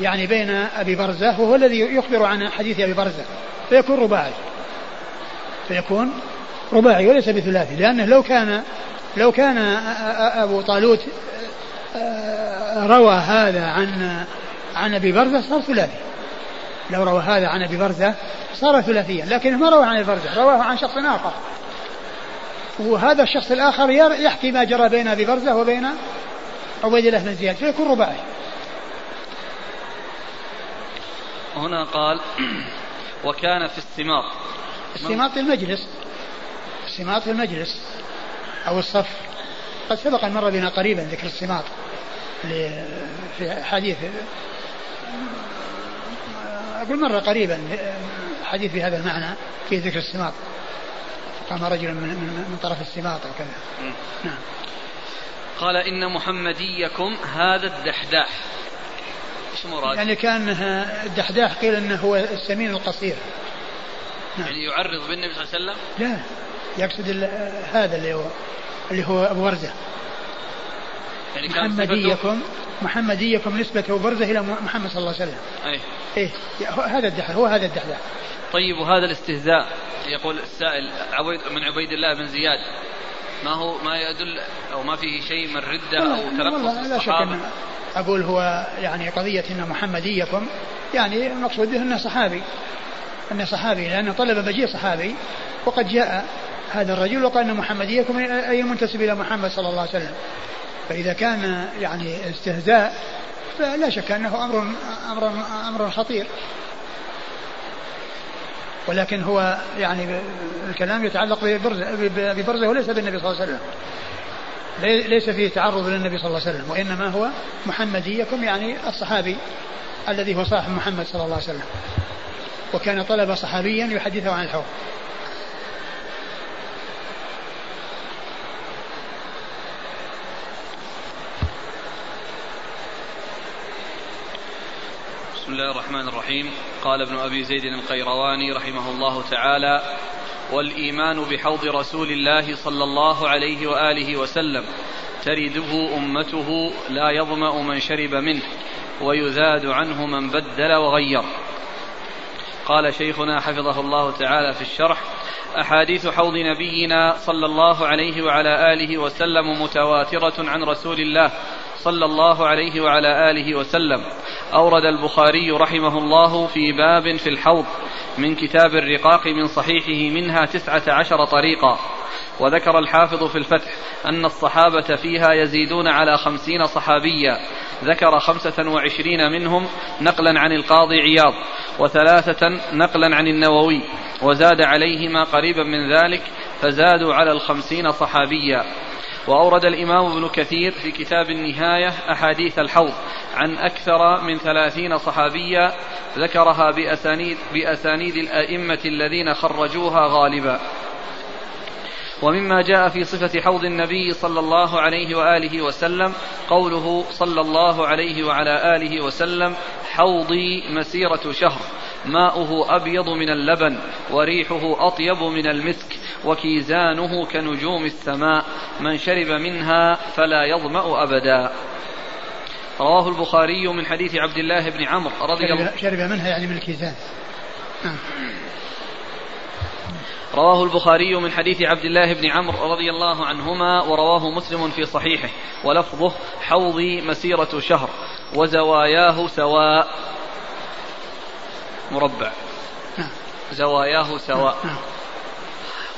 Speaker 1: يعني بين أبي برزة وهو الذي يخبر عن حديث أبي برزة فيكون رباعي. فيكون رباعي وليس بثلاثي لأنه لو كان لو كان أبو طالوت روى هذا عن عن أبي برزة صار ثلاثي. لو روى هذا عن أبي برزة صار ثلاثيا لكنه ما روى عن أبي برزة رواه عن شخص آخر. وهذا الشخص الآخر يحكي ما جرى بين أبي برزة وبين عبيد الله بن زياد فيكون رباعي.
Speaker 2: هنا قال وكان في السماط
Speaker 1: السماط المجلس. السماط في المجلس أو الصف. قد سبق أن مر بنا قريبا ذكر السماط في حديث أقول مرة قريبا حديث في هذا المعنى في ذكر السماط. قام رجل من, من, من طرف السماط وكذا. نعم.
Speaker 2: قال إن محمديكم هذا الدحداح. إيش مراد؟
Speaker 1: يعني كان الدحداح قيل إنه هو السمين القصير.
Speaker 2: نعم. يعني يعرض بالنبي صلى الله عليه وسلم؟
Speaker 1: لا. يقصد هذا اللي هو اللي هو أبو برزه يعني محمديكم محمديكم نسبة أبو برزة إلى محمد صلى الله عليه وسلم.
Speaker 2: أي.
Speaker 1: إيه هذا الدحر هو هذا الدحداح
Speaker 2: طيب وهذا الاستهزاء. يقول السائل عبيد من عبيد الله بن زياد ما هو ما يدل أو ما فيه شيء من ردة أو تنقص لا شك
Speaker 1: أقول هو يعني قضية إن محمديكم يعني المقصود به إنه صحابي. إنه صحابي لأنه طلب مجيء صحابي وقد جاء هذا الرجل وقال إن محمديكم أي منتسب إلى محمد صلى الله عليه وسلم. فإذا كان يعني استهزاء فلا شك أنه أمر أمر أمر خطير. ولكن هو يعني الكلام يتعلق ببرزة وليس بالنبي صلى الله عليه وسلم. ليس فيه تعرض للنبي صلى الله عليه وسلم وإنما هو محمديكم يعني الصحابي الذي هو صاحب محمد صلى الله عليه وسلم. وكان طلب صحابيا يحدثه عن الحوض.
Speaker 2: الله الرحمن الرحيم. قال ابن أبي زيد القيرواني رحمه الله تعالى والإيمان بحوض رسول الله صلى الله عليه وآله وسلم ترده أمته لا يظمأ من شرب منه ويذاد عنه من بدل وغير. قال شيخنا حفظه الله تعالى في الشرح أحاديث حوض نبينا صلى الله عليه وعلى آله وسلم متواترة عن رسول الله صلى الله عليه وعلى آله وسلم. أورد البخاري رحمه الله في باب في الحوض من كتاب الرقاق من صحيحه منها تسعة عشر طريقا. وذكر الحافظ في الفتح أن الصحابة فيها يزيدون على خمسين صحابيا. ذكر خمسة وعشرين منهم نقلا عن القاضي عياض وثلاثة نقلا عن النووي وزاد عليهما قريبا من ذلك فزادوا على الخمسين صحابيا. وأورد الإمام ابن كثير في كتاب النهاية أحاديث الحوض عن أكثر من ثلاثين صحابيا ذكرها بأسانيد, بأسانيد الأئمة الذين خرجوها غالبا. ومما جاء في صفة حوض النبي صلى الله عليه وآله وسلم قوله صلى الله عليه وعلى آله وسلم حوضي مسيرة شهر ماؤه أبيض من اللبن وريحه أطيب من المسك وكيزانه كنجوم السماء من شرب منها فلا يظمأ أبدا رواه البخاري من حديث عبد الله بن عمرو رضي الله
Speaker 1: شرب منها يعني من الكيزان نعم.
Speaker 2: رواه البخاري من حديث عبد الله بن عمرو رضي الله عنهما ورواه مسلم في صحيحه ولفظه حوضي مسيرة شهر وزواياه سواء مربع. زواياه سواء.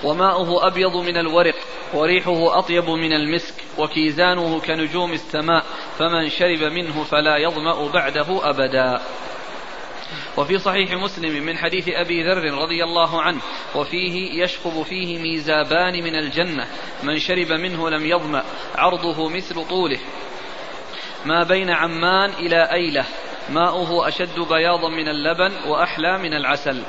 Speaker 2: وماؤه أبيض من الورق وريحه أطيب من المسك وكيزانه كنجوم السماء فمن شرب منه فلا يظمأ بعده أبدا وفي صحيح مسلم من حديث أبي ذر رضي الله عنه وفيه يشخب فيه ميزابان من الجنة من شرب منه لم يظمأ عرضه مثل طوله. ما بين عمان إلى أيلة ماؤه أشد بياضا من اللبن وأحلى من العسل.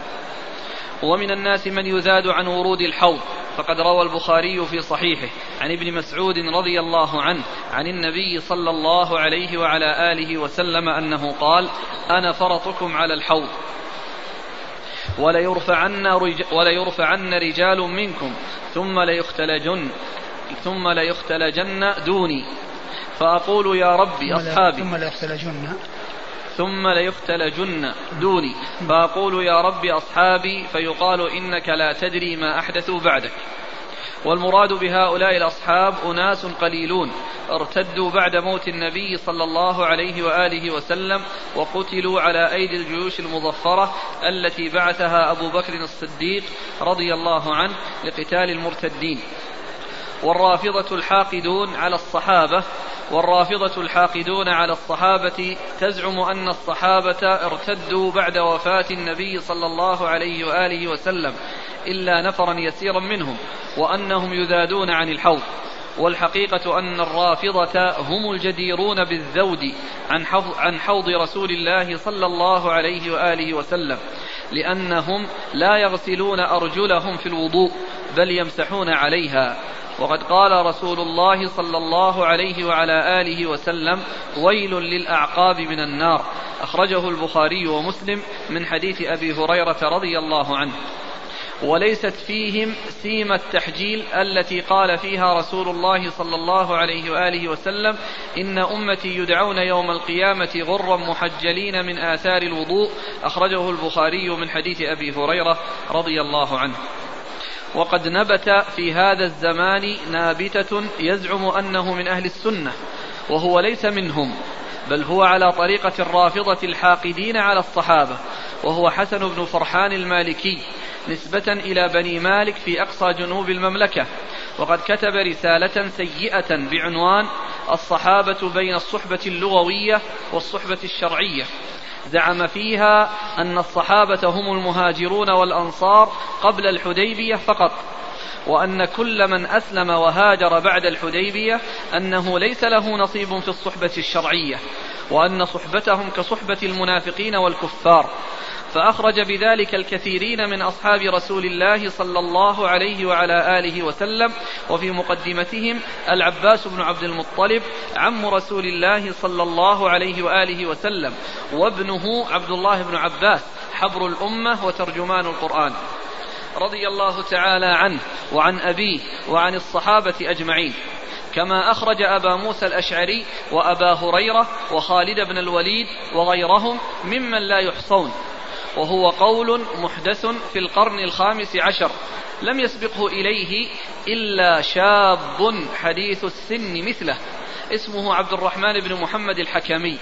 Speaker 2: ومن الناس من يذاد عن ورود الحوض فقد روى البخاري في صحيحه عن ابن مسعود رضي الله عنه عن النبي صلى الله عليه وعلى آله وسلم أنه قال أنا فرطكم على الحوض. وليرفعن, رج وليرفعن رجال منكم ثم ليختلجن ثم ليختلجن دوني. فأقول يا ربي أصحابي
Speaker 1: ثم ليختلجن.
Speaker 2: ثم ليختلجن دوني. فأقول يا رب أصحابي فيقال إنك لا تدري ما أحدثوا بعدك. والمراد بهؤلاء الأصحاب أناس قليلون. ارتدوا بعد موت النبي صلى الله عليه وآله وسلم وقتلوا على أيدي الجيوش المظفرة التي بعثها أبو بكر الصديق رضي الله عنه لقتال المرتدين. والرافضة الحاقدون على الصحابة والرافضة الحاقدون على الصحابة تزعم أن الصحابة ارتدوا بعد وفاة النبي صلى الله عليه وآله وسلم إلا نفرا يسيرا منهم وأنهم يذادون عن الحوض. والحقيقة أن الرافضة هم الجديرون بالذود عن حوض, عن حوض رسول الله صلى الله عليه وآله وسلم لأنهم لا يغسلون أرجلهم في الوضوء بل يمسحون عليها. وقد قال رسول الله صلى الله عليه وعلى آله وسلم ويل للأعقاب من النار. أخرجه البخاري ومسلم من حديث أبي هريرة رضي الله عنه. وليست فيهم سيم التحجيل التي قال فيها رسول الله صلى الله عليه وآله وسلم إن أمتي يدعون يوم القيامة غرا محجلين من آثار الوضوء. أخرجه البخاري من حديث أبي هريرة رضي الله عنه. وقد نبت في هذا الزمان نابتة يزعم أنه من أهل السنة وهو ليس منهم بل هو على طريقة الرافضة الحاقدين على الصحابة وهو حسن بن فرحان المالكي نسبة إلى بني مالك في أقصى جنوب المملكة وقد كتب رسالة سيئة بعنوان الصحابة بين الصحبة اللغوية والصحبة الشرعية. زعم فيها أن الصحابة هم المهاجرون والأنصار قبل الحديبية فقط وأن كل من أسلم وهاجر بعد الحديبية أنه ليس له نصيب في الصحبة الشرعية وأن صحبتهم كصحبة المنافقين والكفار. فأخرج بذلك الكثيرين من أصحاب رسول الله صلى الله عليه وعلى آله وسلم وفي مقدمتهم العباس بن عبد المطلب عم رسول الله صلى الله عليه وآله وسلم وابنه عبد الله بن عباس حبر الأمة وترجمان القرآن. رضي الله تعالى عنه وعن أبيه وعن الصحابة أجمعين. كما أخرج أبا موسى الأشعري وأبا هريرة وخالد بن الوليد وغيرهم ممن لا يحصون. وهو قول محدث في القرن الخامس عشر لم يسبقه إليه إلا شاب حديث السن مثله اسمه عبد الرحمن بن محمد الحكمي.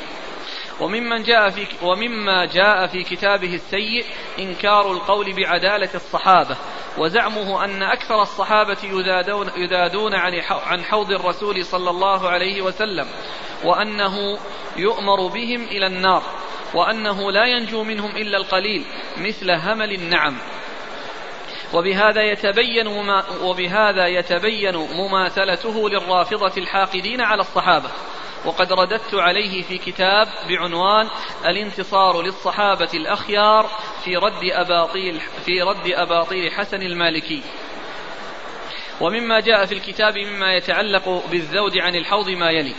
Speaker 2: وممن جاء في ومما جاء في كتابه السيء إنكار القول بعدالة الصحابة وزعمه أن أكثر الصحابة يذادون, يذادون عن عن حوض الرسول صلى الله عليه وسلم وأنه يؤمر بهم إلى النار. وأنه لا ينجو منهم إلا القليل مثل همل النعم. وبهذا يتبين وبهذا يتبين مماثلته للرافضة الحاقدين على الصحابة. وقد رددت عليه في كتاب بعنوان الانتصار للصحابة الأخيار في رد أباطيل في رد أباطيل حسن المالكي. ومما جاء في الكتاب مما يتعلق بالذود عن الحوض ما يلي.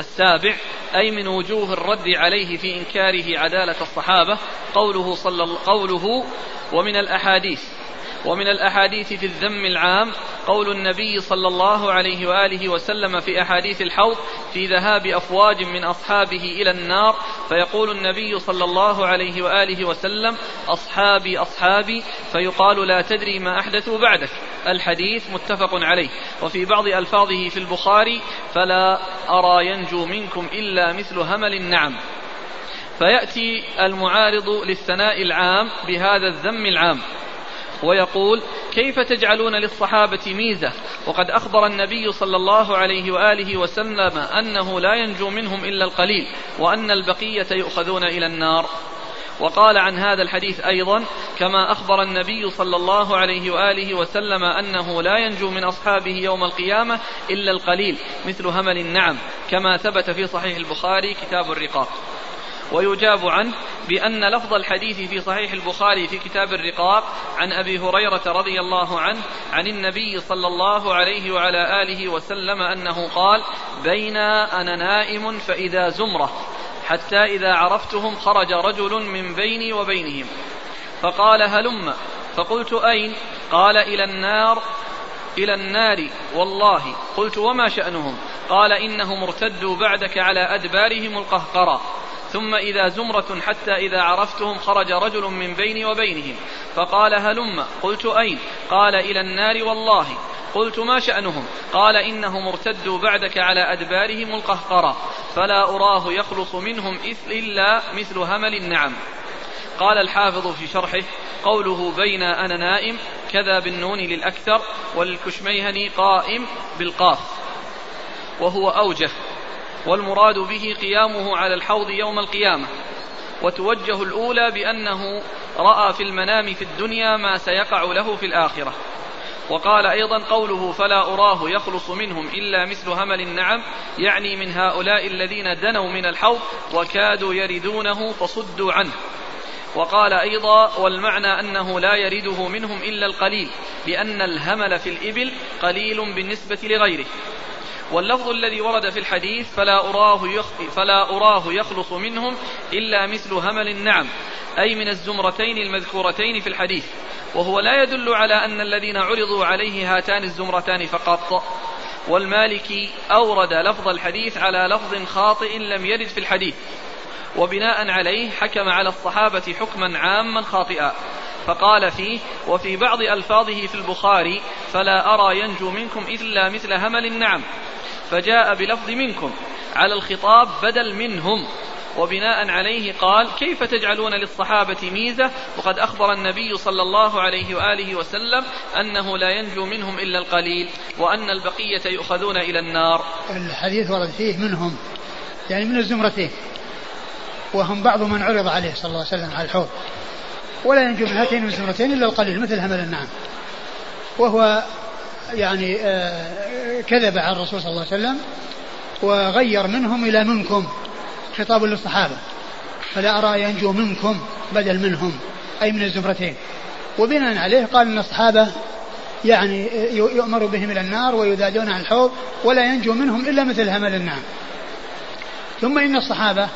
Speaker 2: السابع أي من وجوه الرد عليه في إنكاره عدالة الصحابة قوله صلى قوله ومن الأحاديث. ومن الأحاديث في الذم العام قول النبي صلى الله عليه وآله وسلم في أحاديث الحوض في ذهاب أفواج من أصحابه إلى النار فيقول النبي صلى الله عليه وآله وسلم أصحابي أصحابي فيقال لا تدري ما أحدثوا بعدك. الحديث متفق عليه. وفي بعض ألفاظه في البخاري فلا أرى ينجو منكم إلا مثل همل النعم. فيأتي المعارض للثناء العام بهذا الذم العام. ويقول كيف تجعلون للصحابة ميزة؟ وقد أخبر النبي صلى الله عليه وآله وسلم أنه لا ينجو منهم إلا القليل وأن البقية يؤخذون إلى النار. وقال عن هذا الحديث أيضا كما أخبر النبي صلى الله عليه وآله وسلم أنه لا ينجو من أصحابه يوم القيامة إلا القليل مثل همل النعم كما ثبت في صحيح البخاري كتاب الرقاق. ويجاب عنه بأن لفظ الحديث في صحيح البخاري في كتاب الرقاق عن أبي هريرة رضي الله عنه عن النبي صلى الله عليه وعلى آله وسلم أنه قال بين أنا نائم فإذا زمرة حتى إذا عرفتهم خرج رجل من بيني وبينهم فقال هلم؟ فقلت أين؟ قال إلى النار إلى النار والله. قلت وما شأنهم؟ قال إنهم ارتدوا بعدك على أدبارهم القهقرى ثم إذا زمرة حتى إذا عرفتهم خرج رجل من بيني وبينهم فقال هلم قلت أين؟ قال إلى النار والله. قلت ما شأنهم؟ قال إنهم ارتدوا بعدك على أدبارهم القهقرى فلا أراه يخلص منهم إلا مثل همل النعم. قال الحافظ في شرحه قوله بين أنا نائم كذا بالنون للأكثر وللكشميهني قائم بالقاف. وهو أوجه. والمراد به قيامه على الحوض يوم القيامة. وتوجه الأولى بأنه رأى في المنام في الدنيا ما سيقع له في الآخرة. وقال أيضا قوله فلا أراه يخلص منهم إلا مثل همل النعم يعني من هؤلاء الذين دنوا من الحوض وكادوا يردونه فصدوا عنه. وقال أيضا والمعنى أنه لا يرده منهم إلا القليل لأن الهمل في الإبل قليل بالنسبة لغيره. واللفظ الذي ورد في الحديث فلا أراه يخ فلا أراه يخلص منهم إلا مثل همل النعم أي من الزمرتين المذكورتين في الحديث وهو لا يدل على أن الذين عرضوا عليه هاتان الزمرتان فقط. والمالكي أورد لفظ الحديث على لفظ خاطئ لم يرد في الحديث وبناء عليه حكم على الصحابة حكما عاما خاطئا. فقال فيه وفي بعض ألفاظه في البخاري فلا أرى ينجو منكم إلا مثل همل النعم فجاء بلفظ منكم على الخطاب بدل منهم وبناء عليه قال كيف تجعلون للصحابة ميزة؟ وقد أخبر النبي صلى الله عليه وآله وسلم أنه لا ينجو منهم إلا القليل وأن البقية يؤخذون إلى النار.
Speaker 1: الحديث ورد فيه منهم يعني من الزمرتين وهم بعض من عرض عليه صلى الله عليه وسلم على الحوض. ولا ينجو من هاتين الزمرتين إلا القليل مثل همل النعم. وهو يعني آه، كذب على الرسول صلى الله عليه وسلم وغير منهم إلى منكم خطاب للصحابة. فلا أرى ينجو منكم بدل منهم أي من الزمرتين. وبناء عليه قال أن الصحابة يعني يؤمر بهم إلى النار ويذادون عن الحوض ولا ينجو منهم إلا مثل همل النعم. ثم إن الصحابة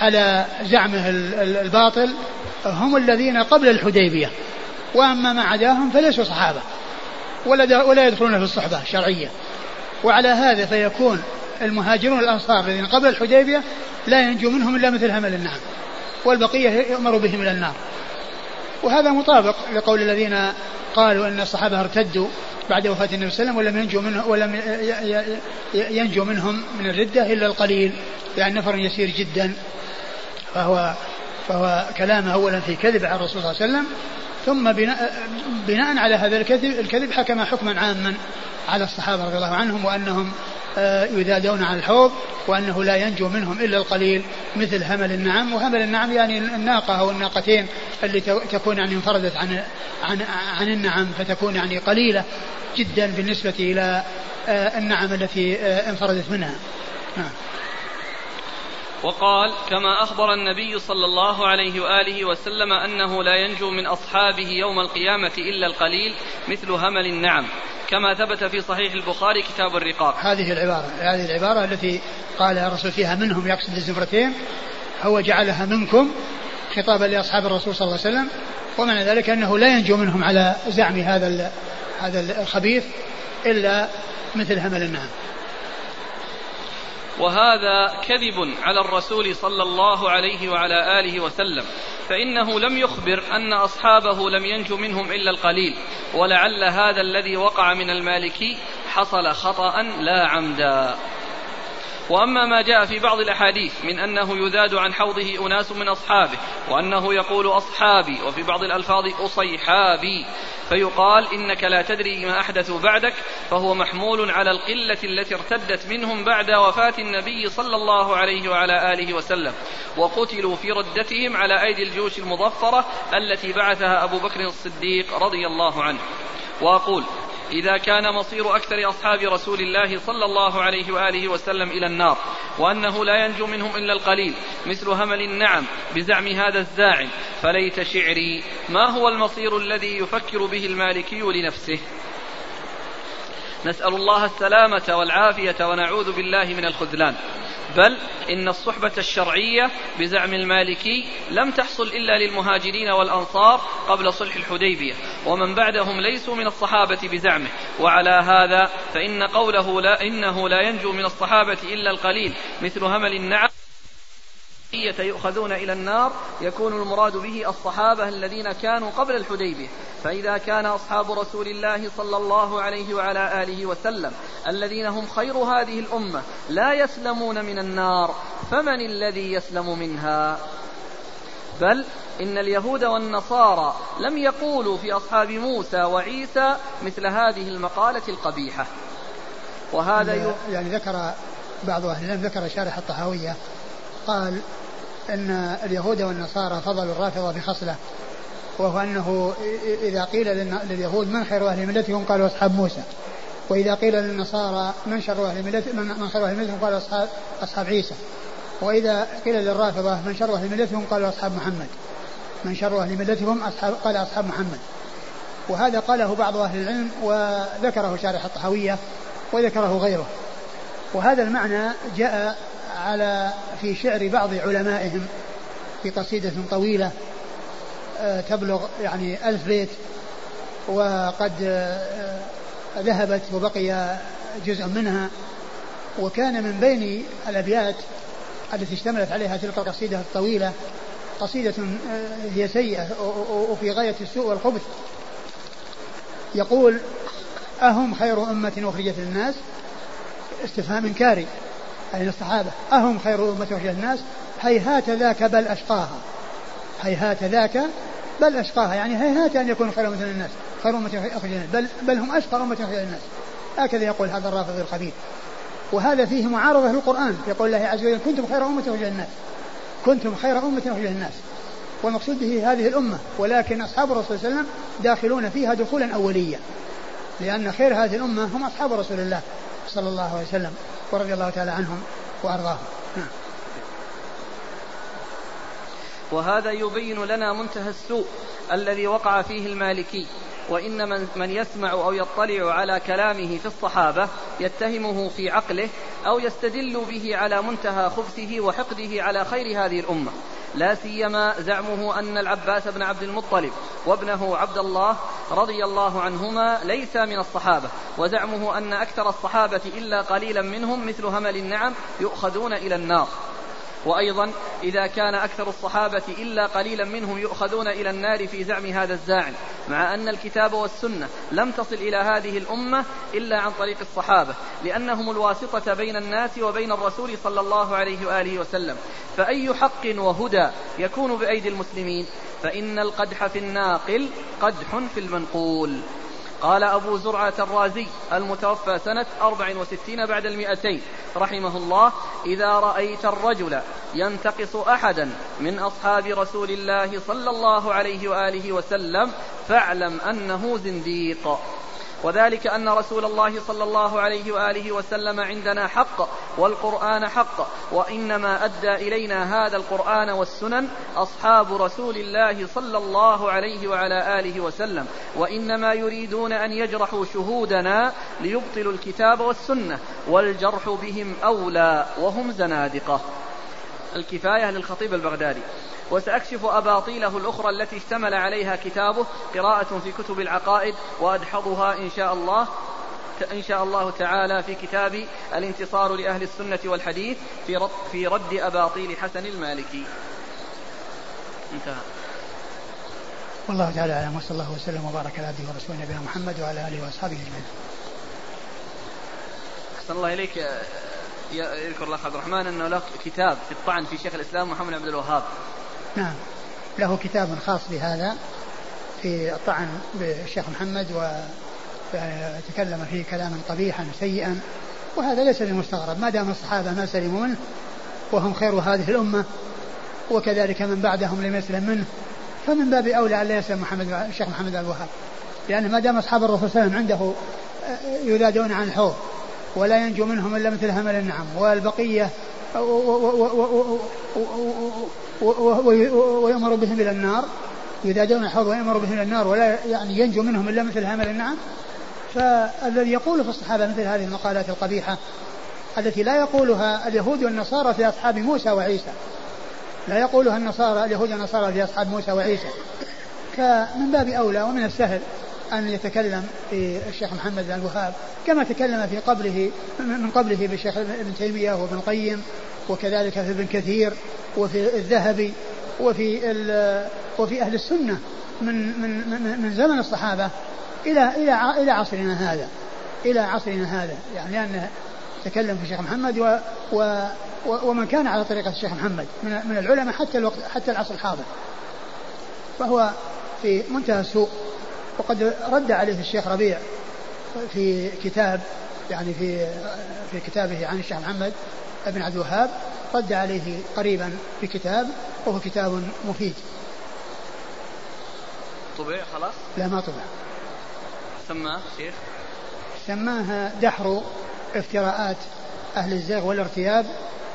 Speaker 1: على زعمه الباطل هم الذين قبل الحديبية. وأما ما عداهم فليسوا صحابة ولا, ولا يدخلون في الصحبة الشرعية وعلى هذا فيكون المهاجرون الأنصار الذين قبل الحديبية لا ينجو منهم إلا مثل همل النعم والبقية يؤمر بهم إلى النار. وهذا مطابق لقول الذين قالوا أن الصحابة ارتدوا بعد وفاة النبي صلى الله عليه وسلم ولم ينجو منه ولم ينجو منهم من الردة إلا القليل يعني نفر يسير جدا. فهو فهو كلامه أولا في كذب على الرسول صلى الله عليه وسلم ثم بناء, بناء على هذا الكذب الكذب حكم حكما عاما على الصحابة رضي الله عنهم وأنهم يذادون عن الحوض وأنه لا ينجو منهم إلا القليل مثل همل النعم. وهمل النعم يعني الناقة أو الناقتين اللي تكون يعني انفردت عن عن عن النعم فتكون يعني قليلة جدا بالنسبة إلى آه، النعم التي آه، انفردت منها. نعم.
Speaker 2: وقال كما أخبر النبي صلى الله عليه وآله وسلم أنه لا ينجو من أصحابه يوم القيامة إلا القليل مثل همل النعم. كما ثبت في صحيح البخاري كتاب الرقاق.
Speaker 1: هذه العبارة هذه العبارة التي قال الرسول فيها منهم يقصد الزمرتين هو جعلها منكم خطابا لأصحاب الرسول صلى الله عليه وسلم ومعنى ذلك أنه لا ينجو منهم على زعم هذا هذا الخبيث إلا مثل همل النعم.
Speaker 2: وهذا كذب على الرسول صلى الله عليه وعلى آله وسلم فإنه لم يخبر أن أصحابه لم ينجو منهم إلا القليل ولعل هذا الذي وقع من المالكي حصل خطأ لا عمدا. وأما ما جاء في بعض الأحاديث من أنه يذاد عن حوضه أناس من أصحابه وأنه يقول أصحابي وفي بعض الألفاظ أصيحابي فيقال إنك لا تدري ما احدثوا بعدك فهو محمول على القلة التي ارتدت منهم بعد وفاة النبي صلى الله عليه وعلى آله وسلم وقتلوا في ردتهم على أيدي الجيوش المظفرة التي بعثها أبو بكر الصديق رضي الله عنه. وأقول إذا كان مصير أكثر أصحاب رسول الله صلى الله عليه وآله وسلم إلى النار وأنه لا ينجو منهم إلا القليل مثل همل النعم بزعم هذا الزاعم. فليت شعري ما هو المصير الذي يفكر به المالكي لنفسه؟ نسأل الله السلامة والعافية ونعوذ بالله من الخذلان. بل إن الصحبة الشرعية بزعم المالكي لم تحصل إلا للمهاجرين والأنصار قبل صلح الحديبية ومن بعدهم ليسوا من الصحابة بزعمه. وعلى هذا فإن قوله لا إنه لا ينجو من الصحابة إلا القليل مثل همل النعم يؤخذون إلى النار يكون المراد به الصحابة الذين كانوا قبل الحديبية. فإذا كان أصحاب رسول الله صلى الله عليه وعلى آله وسلم الذين هم خير هذه الأمة لا يسلمون من النار فمن الذي يسلم منها؟ بل إن اليهود والنصارى لم يقولوا في أصحاب موسى وعيسى مثل هذه المقالة القبيحة.
Speaker 1: وهذا يعني ذكر بعض أهل العلم ذكر شارح الطحاوية قال أن اليهود والنصارى فضلوا الرافضة بخصلة وهو أنه إذا قيل لليهود من خير أهل ملتهم؟ قالوا أصحاب موسى. وإذا قيل للنصارى من شر أهل ملتهم من خير أهل ملتهم؟ قالوا أصحاب أصحاب عيسى. وإذا قيل للرافضة من شر أهل ملتهم؟ قالوا أصحاب محمد. من شر أهل ملتهم؟ أصحاب قال أصحاب محمد. وهذا قاله بعض أهل العلم وذكره شارح الطحاوية وذكره غيره. وهذا المعنى جاء على في شعر بعض علمائهم في قصيدة طويلة آه، تبلغ يعني ألف بيت وقد آه، ذهبت وبقي جزء منها وكان من بين الأبيات التي اشتملت عليها تلك القصيدة الطويلة قصيدة آه، هي سيئة وفي غاية السوء والخبث. يقول أهم خير أمة أخرجت للناس استفهام إنكاري أي الصحابة. أهم خير أمة أخرجت للناس هيهات ذاك بل أشقاها. هيهات ذاك بل أشقاها. يعني هيهات أن يكون خير أمة للناس خير أمة أخرجت للناس بل, بل هم أشقى أمة أخرجت للناس هكذا يقول هذا الرافض الخبيث وهذا فيه معارضة للقرآن يقول الله عز وجل كنتم خير أمة أخرجت للناس كنتم خير أمة أخرجت للناس والمقصود به هذه الأمة. ولكن أصحاب الرسول صلى الله عليه وسلم داخلون فيها دخولا أوليا. لأن خير هذه الأمة هم أصحاب رسول الله صلى الله عليه وسلم. ورضي الله تعالى عنهم وأرضاهم نعم.
Speaker 2: وهذا يبين لنا منتهى السوء الذي وقع فيه المالكي وإن من, من يسمع أو يطلع على كلامه في الصحابة يتهمه في عقله أو يستدل به على منتهى خبثه وحقده على خير هذه الأمة. لا سيما زعمه أن العباس بن عبد المطلب وابنه عبد الله رضي الله عنهما ليس من الصحابة وزعمه أن أكثر الصحابة إلا قليلا منهم مثل همل النعم يؤخذون إلى النار. وأيضا إذا كان أكثر الصحابة إلا قليلا منهم يؤخذون إلى النار في زعم هذا الزاعم مع أن الكتاب والسنة لم تصل إلى هذه الأمة إلا عن طريق الصحابة لأنهم الواسطة بين الناس وبين الرسول صلى الله عليه وآله وسلم. فأي حق وهدى يكون بأيدي المسلمين؟ فإن القدح في الناقل قدح في المنقول. قال أبو زرعة الرازي المتوفى سنة أربع وستين بعد المئتين رحمه الله إذا رأيت الرجل ينتقص أحدا من أصحاب رسول الله صلى الله عليه وآله وسلم فاعلم أنه زنديق. وذلك أن رسول الله صلى الله عليه وآله وسلم عندنا حق والقرآن حق وإنما أدى إلينا هذا القرآن والسنن أصحاب رسول الله صلى الله عليه وعلى آله وسلم. وإنما يريدون أن يجرحوا شهودنا ليبطلوا الكتاب والسنة والجرح بهم أولى وهم زنادقة. الكفاية للخطيب البغدادي. وسأكشف أباطيله الأخرى التي اشتمل عليها كتابه قراءة في كتب العقائد وأدحضها إن شاء الله إن شاء الله تعالى في كتاب الانتصار لأهل السنة والحديث في رد, في رد أباطيل حسن المالكي. انتهى.
Speaker 1: والله تعالى أعلم. وصلى الله وسلم وبارك على عبده ورسوله نبينا محمد وعلى آله وأصحابه أجمعين.
Speaker 2: أحسن الله إليك يذكر الأخ عبد الرحمن أنه له كتاب في الطعن في شيخ الإسلام محمد عبد الوهاب.
Speaker 1: نعم. له كتاب خاص بهذا في الطعن بالشيخ محمد وتكلم فيه كلاما قبيحا سيئا وهذا ليس بمستغرب. ما دام الصحابة ما سلموا منه وهم خير هذه الأمة وكذلك من بعدهم لم يسلم منه فمن باب أولى أن لا يسلم محمد الشيخ محمد الوهاب لأن ما دام أصحاب الرسول صلى الله عليه وسلم عنده يذادون عن الحوض ولا ينجو منهم إلا مثل همل النعم والبقية ويؤمر بهم إلى النار يدادون الحوض ويؤمر بهم إلى النار ولا يعني ينجو منهم إلا مثل هامل النعم فالذي يقول في الصحابة مثل هذه المقالات القبيحة التي لا يقولها اليهود والنصارى في أصحاب موسى وعيسى. لا يقولها النصارى اليهود والنصارى في أصحاب موسى وعيسى. فمن باب أولى ومن السهل. أن يتكلم في الشيخ محمد بن الوهاب كما تكلم في قبله من قبله بالشيخ ابن تيمية وابن القيم وكذلك في ابن كثير وفي الذهبي وفي وفي أهل السنة من من من, من زمن الصحابة إلى إلى إلى عصرنا هذا إلى عصرنا هذا. يعني لأنه تكلم في الشيخ محمد و, و ومن كان على طريقة الشيخ محمد من, من العلماء حتى الوقت حتى العصر الحاضر. فهو في منتهى السوء. وقد رد عليه الشيخ ربيع في كتاب يعني في في كتابه عن الشيخ محمد بن عبد الوهاب رد عليه قريبا في كتاب وهو كتاب مفيد
Speaker 2: طبع خلاص؟
Speaker 1: لا ما طبع
Speaker 2: سماه شيخ؟
Speaker 1: سماها دحر افتراءات أهل الزيغ والارتياب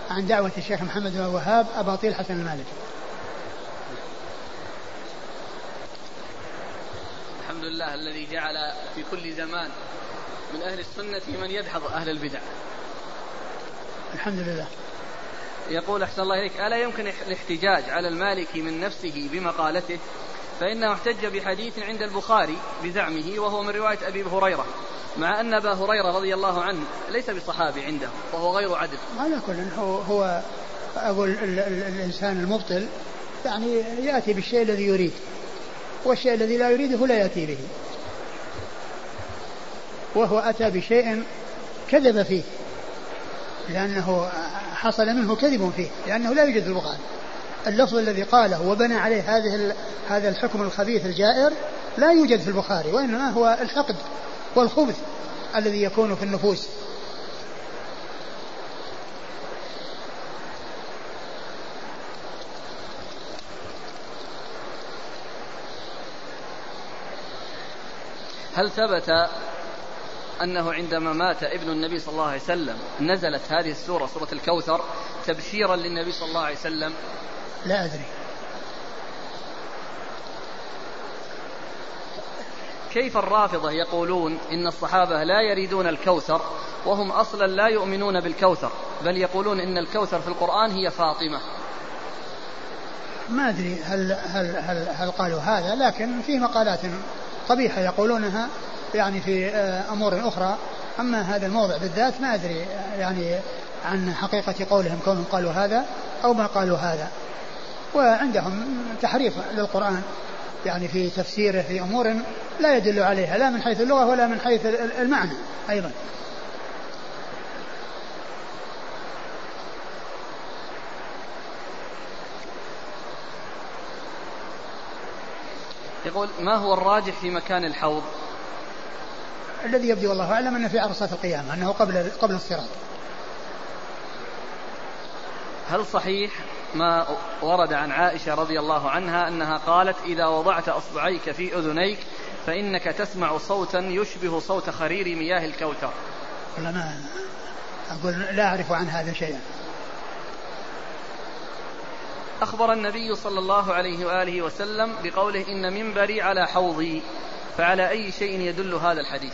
Speaker 1: عن دعوة الشيخ محمد بن الوهاب أباطيل حسن المالكي
Speaker 2: الحمد لله الذي جعل في كل زمان من أهل السنة من يدحض أهل البدع.
Speaker 1: الحمد لله.
Speaker 2: يقول أحسن الله إليك ألا يمكن الاحتجاج على المالكي من نفسه بمقالته؟ فإنه احتج بحديث عند البخاري بزعمه وهو من رواية أبي هريرة مع أن أبا هريرة رضي الله عنه ليس بصحابي عنده وهو غير عدل.
Speaker 1: على كل هو, هو أقول الإنسان المبطل يعني يأتي بالشيء الذي يريد. والشيء الذي لا يريده لا يأتي به. وهو أتى بشيء كذب فيه. لأنه حصل منه كذب فيه. لأنه لا يوجد البخاري. اللفظ الذي قاله وبنى عليه هذه هذا الحكم الخبيث الجائر لا يوجد في البخاري وإنما هو الحقد والخبث الذي يكون في النفوس.
Speaker 2: هل ثبت أنه عندما مات ابن النبي صلى الله عليه وسلم نزلت هذه السورة سورة الكوثر تبشيرا للنبي صلى الله عليه وسلم؟
Speaker 1: لا أدري.
Speaker 2: كيف الرافضة يقولون إن الصحابة لا يريدون الكوثر وهم أصلا لا يؤمنون بالكوثر بل يقولون إن الكوثر في القرآن هي فاطمة؟
Speaker 1: ما أدري هل, هل, هل, هل قالوا هذا لكن في مقالات قبيحة يقولونها يعني في آه، أمور أخرى. أما هذا الموضع بالذات ما أدري يعني عن حقيقة قولهم كونهم قالوا هذا أو ما قالوا هذا. وعندهم تحريف للقرآن يعني في تفسيره في أمور لا يدل عليها لا من حيث اللغة ولا من حيث المعنى أيضا.
Speaker 2: يقول ما هو الراجح في مكان الحوض؟
Speaker 1: الذي يبدو والله أعلم أنه في عرصات القيامة أنه قبل قبل الصراط.
Speaker 2: هل صحيح ما ورد عن عائشة رضي الله عنها أنها قالت إذا وضعت أصبعيك في أذنيك فإنك تسمع صوتا يشبه صوت خرير مياه الكوثر؟
Speaker 1: والله ما أقول لا أعرف عن هذا شيئا.
Speaker 2: أخبر النبي صلى الله عليه وآله وسلم بقوله إن منبري على حوضي فعلى أي شيء يدل هذا الحديث؟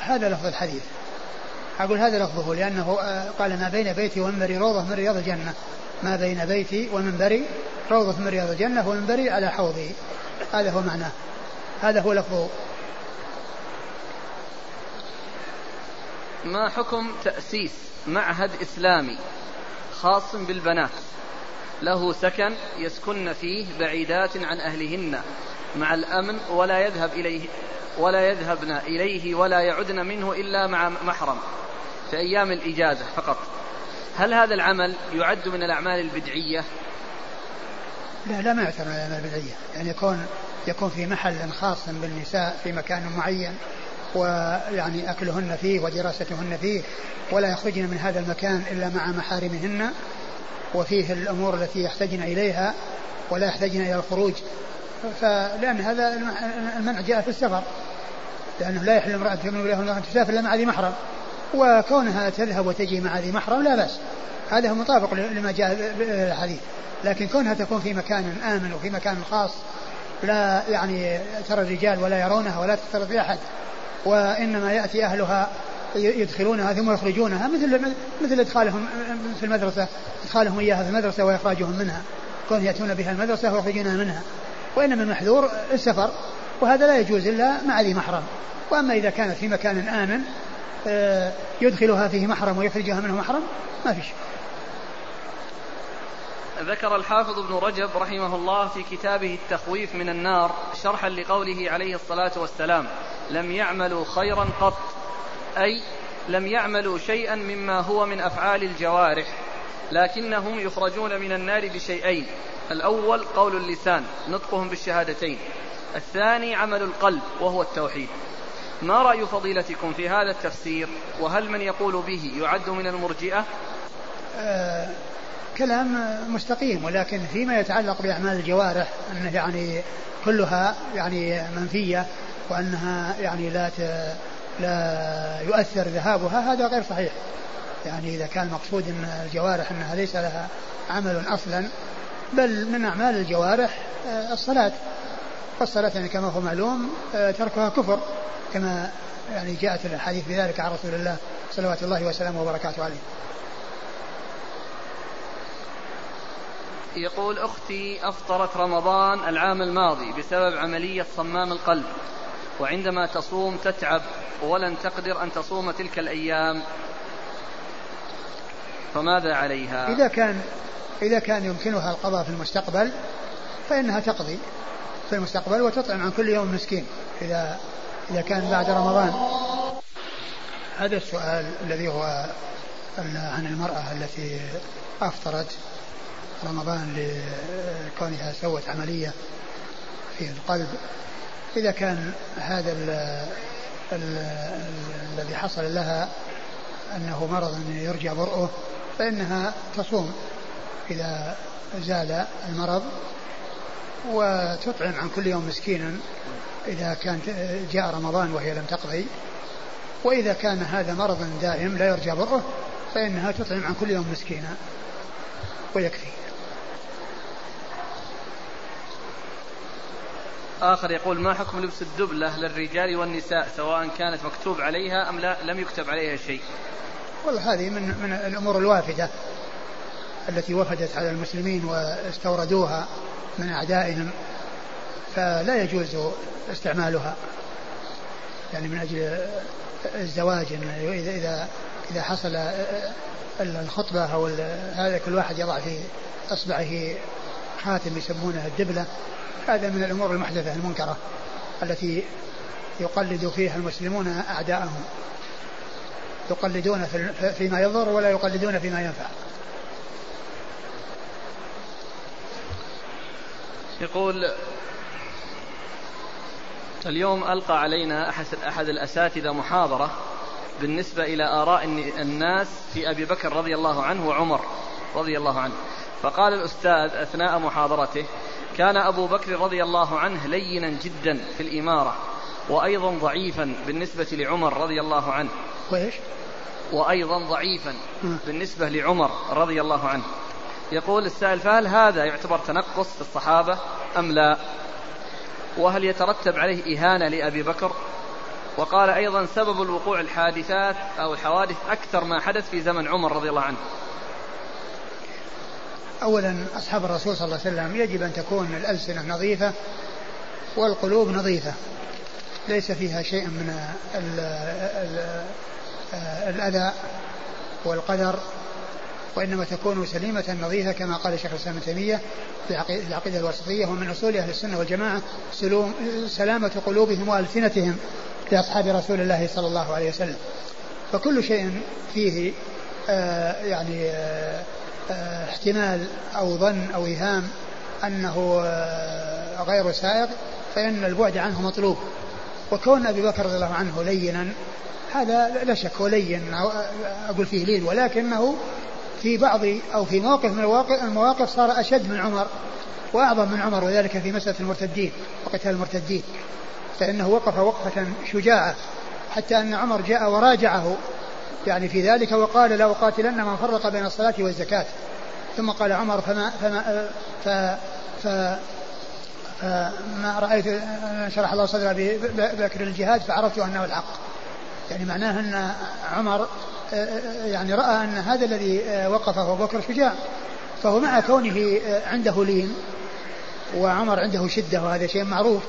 Speaker 1: هذا لفظ الحديث. أقول هذا لفظه لأنه قال ما بين بيتي ومنبري روضة من رياض الجنة. ما بين بيتي ومنبري روضة من رياض الجنة ومنبري على حوضي. هذا هو معناه. هذا هو لفظه.
Speaker 2: ما حكم تأسيس معهد إسلامي؟ خاص بالبنات. له سكن يسكن فيه بعيدات عن أهلهن. مع الأمن ولا يذهب إليه ولا يذهبن إليه ولا يعدن منه إلا مع محرم. في أيام الإجازة فقط. هل هذا العمل يعد من الأعمال البدعية؟
Speaker 1: لا لا ما يعتبر من الأعمال البدعية. يعني يكون يكون في محل خاص بالنساء في مكان معين ويعني أكلهن فيه ودراستهن فيه ولا يخرجن من هذا المكان إلا مع محارمهن وفيه الأمور التي يحتاجن إليها ولا يحتاجن إلى الخروج. فلأن هذا المنع جاء في السفر لأنه لا يحل امرأة تؤمن بالله واليوم تسافر إلا مع ذي محرم. وكونها تذهب وتجي مع ذي محرم لا بأس. هذا مطابق لما جاء الحديث لكن كونها تكون في مكان آمن وفي مكان خاص لا يعني ترى الرجال ولا يرونها ولا تختلط بأحد وإنما يأتي أهلها يدخلونها ثم يخرجونها مثل مثل إدخالهم في المدرسة إدخالهم إياها في المدرسة وإخراجهم منها كون يأتون بها المدرسة ويخرجونها منها وإنما المحذور السفر وهذا لا يجوز إلا مع ذي محرم. وأما إذا كانت في مكان آمن آه، يدخلها فيه محرم ويخرجها منه محرم ما في شيء.
Speaker 2: ذكر الحافظ ابن رجب رحمه الله في كتابه التخويف من النار شرحا لقوله عليه الصلاة والسلام لم يعملوا خيرا قط أي لم يعملوا شيئا مما هو من أفعال الجوارح لكنهم يخرجون من النار بشيئين. الأول قول اللسان نطقهم بالشهادتين. الثاني عمل القلب وهو التوحيد. ما رأي فضيلتكم في هذا التفسير؟ وهل من يقول به يعد من المرجئة؟
Speaker 1: آه كلام مستقيم ولكن فيما يتعلق بأعمال الجوارح أنه يعني كلها يعني منفية وأنها يعني لا لا يؤثر ذهابها هذا غير صحيح. يعني إذا كان المقصود أن الجوارح أنها ليس لها عمل أصلا بل من أعمال الجوارح آه، الصلاة. والصلاة يعني كما هو معلوم آه، تركها كفر كما يعني جاءت الحديث بذلك عن رسول الله صلوات الله وسلامه وبركاته عليه.
Speaker 2: يقول أختي أفطرت رمضان العام الماضي بسبب عملية صمام القلب. وعندما تصوم تتعب ولن تقدر أن تصوم تلك الأيام. فماذا عليها؟
Speaker 1: إذا كان إذا كان يمكنها القضاء في المستقبل فإنها تقضي في المستقبل وتطعم عن كل يوم مسكين إذا إذا كان بعد رمضان. هذا السؤال الذي هو عن المرأة التي أفطرت رمضان لكونها سوت عملية في القلب. إذا كان هذا الذي حصل لها أنه مرض يرجى برؤه فإنها تصوم إذا زال المرض وتطعم عن كل يوم مسكينا إذا كان جاء رمضان وهي لم تقضي. وإذا كان هذا مرض دائم لا يرجى برؤه فإنها تطعم عن كل يوم مسكينا ويكفي.
Speaker 2: آخر يقول ما حكم لبس الدبلة للرجال والنساء سواء كانت مكتوب عليها أم لا لم يكتب عليها شيء.
Speaker 1: والله هذه من, من الأمور الوافدة التي وفدت على المسلمين واستوردوها من أعدائهم فلا يجوز استعمالها. يعني من أجل الزواج إذا إذا إذا حصل الخطبة أو هذا كل واحد يضع في إصبعه خاتم يسمونه الدبلة هذا من الأمور المحدثة المنكرة التي يقلد فيها المسلمون أعداءهم. يقلدون فيما يضر ولا يقلدون فيما ينفع.
Speaker 2: يقول اليوم ألقى علينا أحد, الأساتذة محاضرة بالنسبة إلى آراء الناس في أبي بكر رضي الله عنه وعمر رضي الله عنه. فقال الأستاذ أثناء محاضرته كان أبو بكر رضي الله عنه لينا جدا في الإمارة وأيضا ضعيفا بالنسبة لعمر رضي الله عنه.
Speaker 1: وإيش؟
Speaker 2: وأيضا ضعيفا بالنسبة لعمر رضي الله عنه. يقول السائل فهل هذا يعتبر تنقص في الصحابة أم لا؟ وهل يترتب عليه إهانة لأبي بكر؟ وقال أيضا سبب الوقوع الحادثات أو الحوادث أكثر ما حدث في زمن عمر رضي الله عنه.
Speaker 1: أولا أصحاب الرسول صلى الله عليه وسلم يجب أن تكون الألسنة نظيفة والقلوب نظيفة ليس فيها شيء من ال ال الأذى والقدر وإنما تكون سليمة نظيفة كما قال شيخ الإسلام ابن تيمية في العقيدة الوسطية ومن أصول أهل السنة والجماعة سلامة قلوبهم وألسنتهم لأصحاب رسول الله صلى الله عليه وسلم. فكل شيء فيه آه يعني آه احتمال أو ظن أو إيهام أنه آه، غير سائغ فإن البعد عنه مطلوب. وكون أبي بكر رضي الله عنه لينا هذا لا شك هو لين أقول فيه لين ولكنه في بعض أو في موقف من المواقف صار أشد من عمر وأعظم من عمر وذلك في مسألة المرتدين وقتال المرتدين. فإنه وقف وقفة شجاعة حتى أن عمر جاء وراجعه. يعني في ذلك وقال لا أقاتلن من فرق بين الصلاة والزكاة. ثم قال عمر فما فما ف ف فما رأيت شرح الله صدره بذكر الجهاد فعرفت أنه الحق. يعني معناه أن عمر يعني رأى أن هذا الذي وقف أبو بكر شجاع فهو مع كونه عنده لين وعمر عنده شدة وهذا شيء معروف.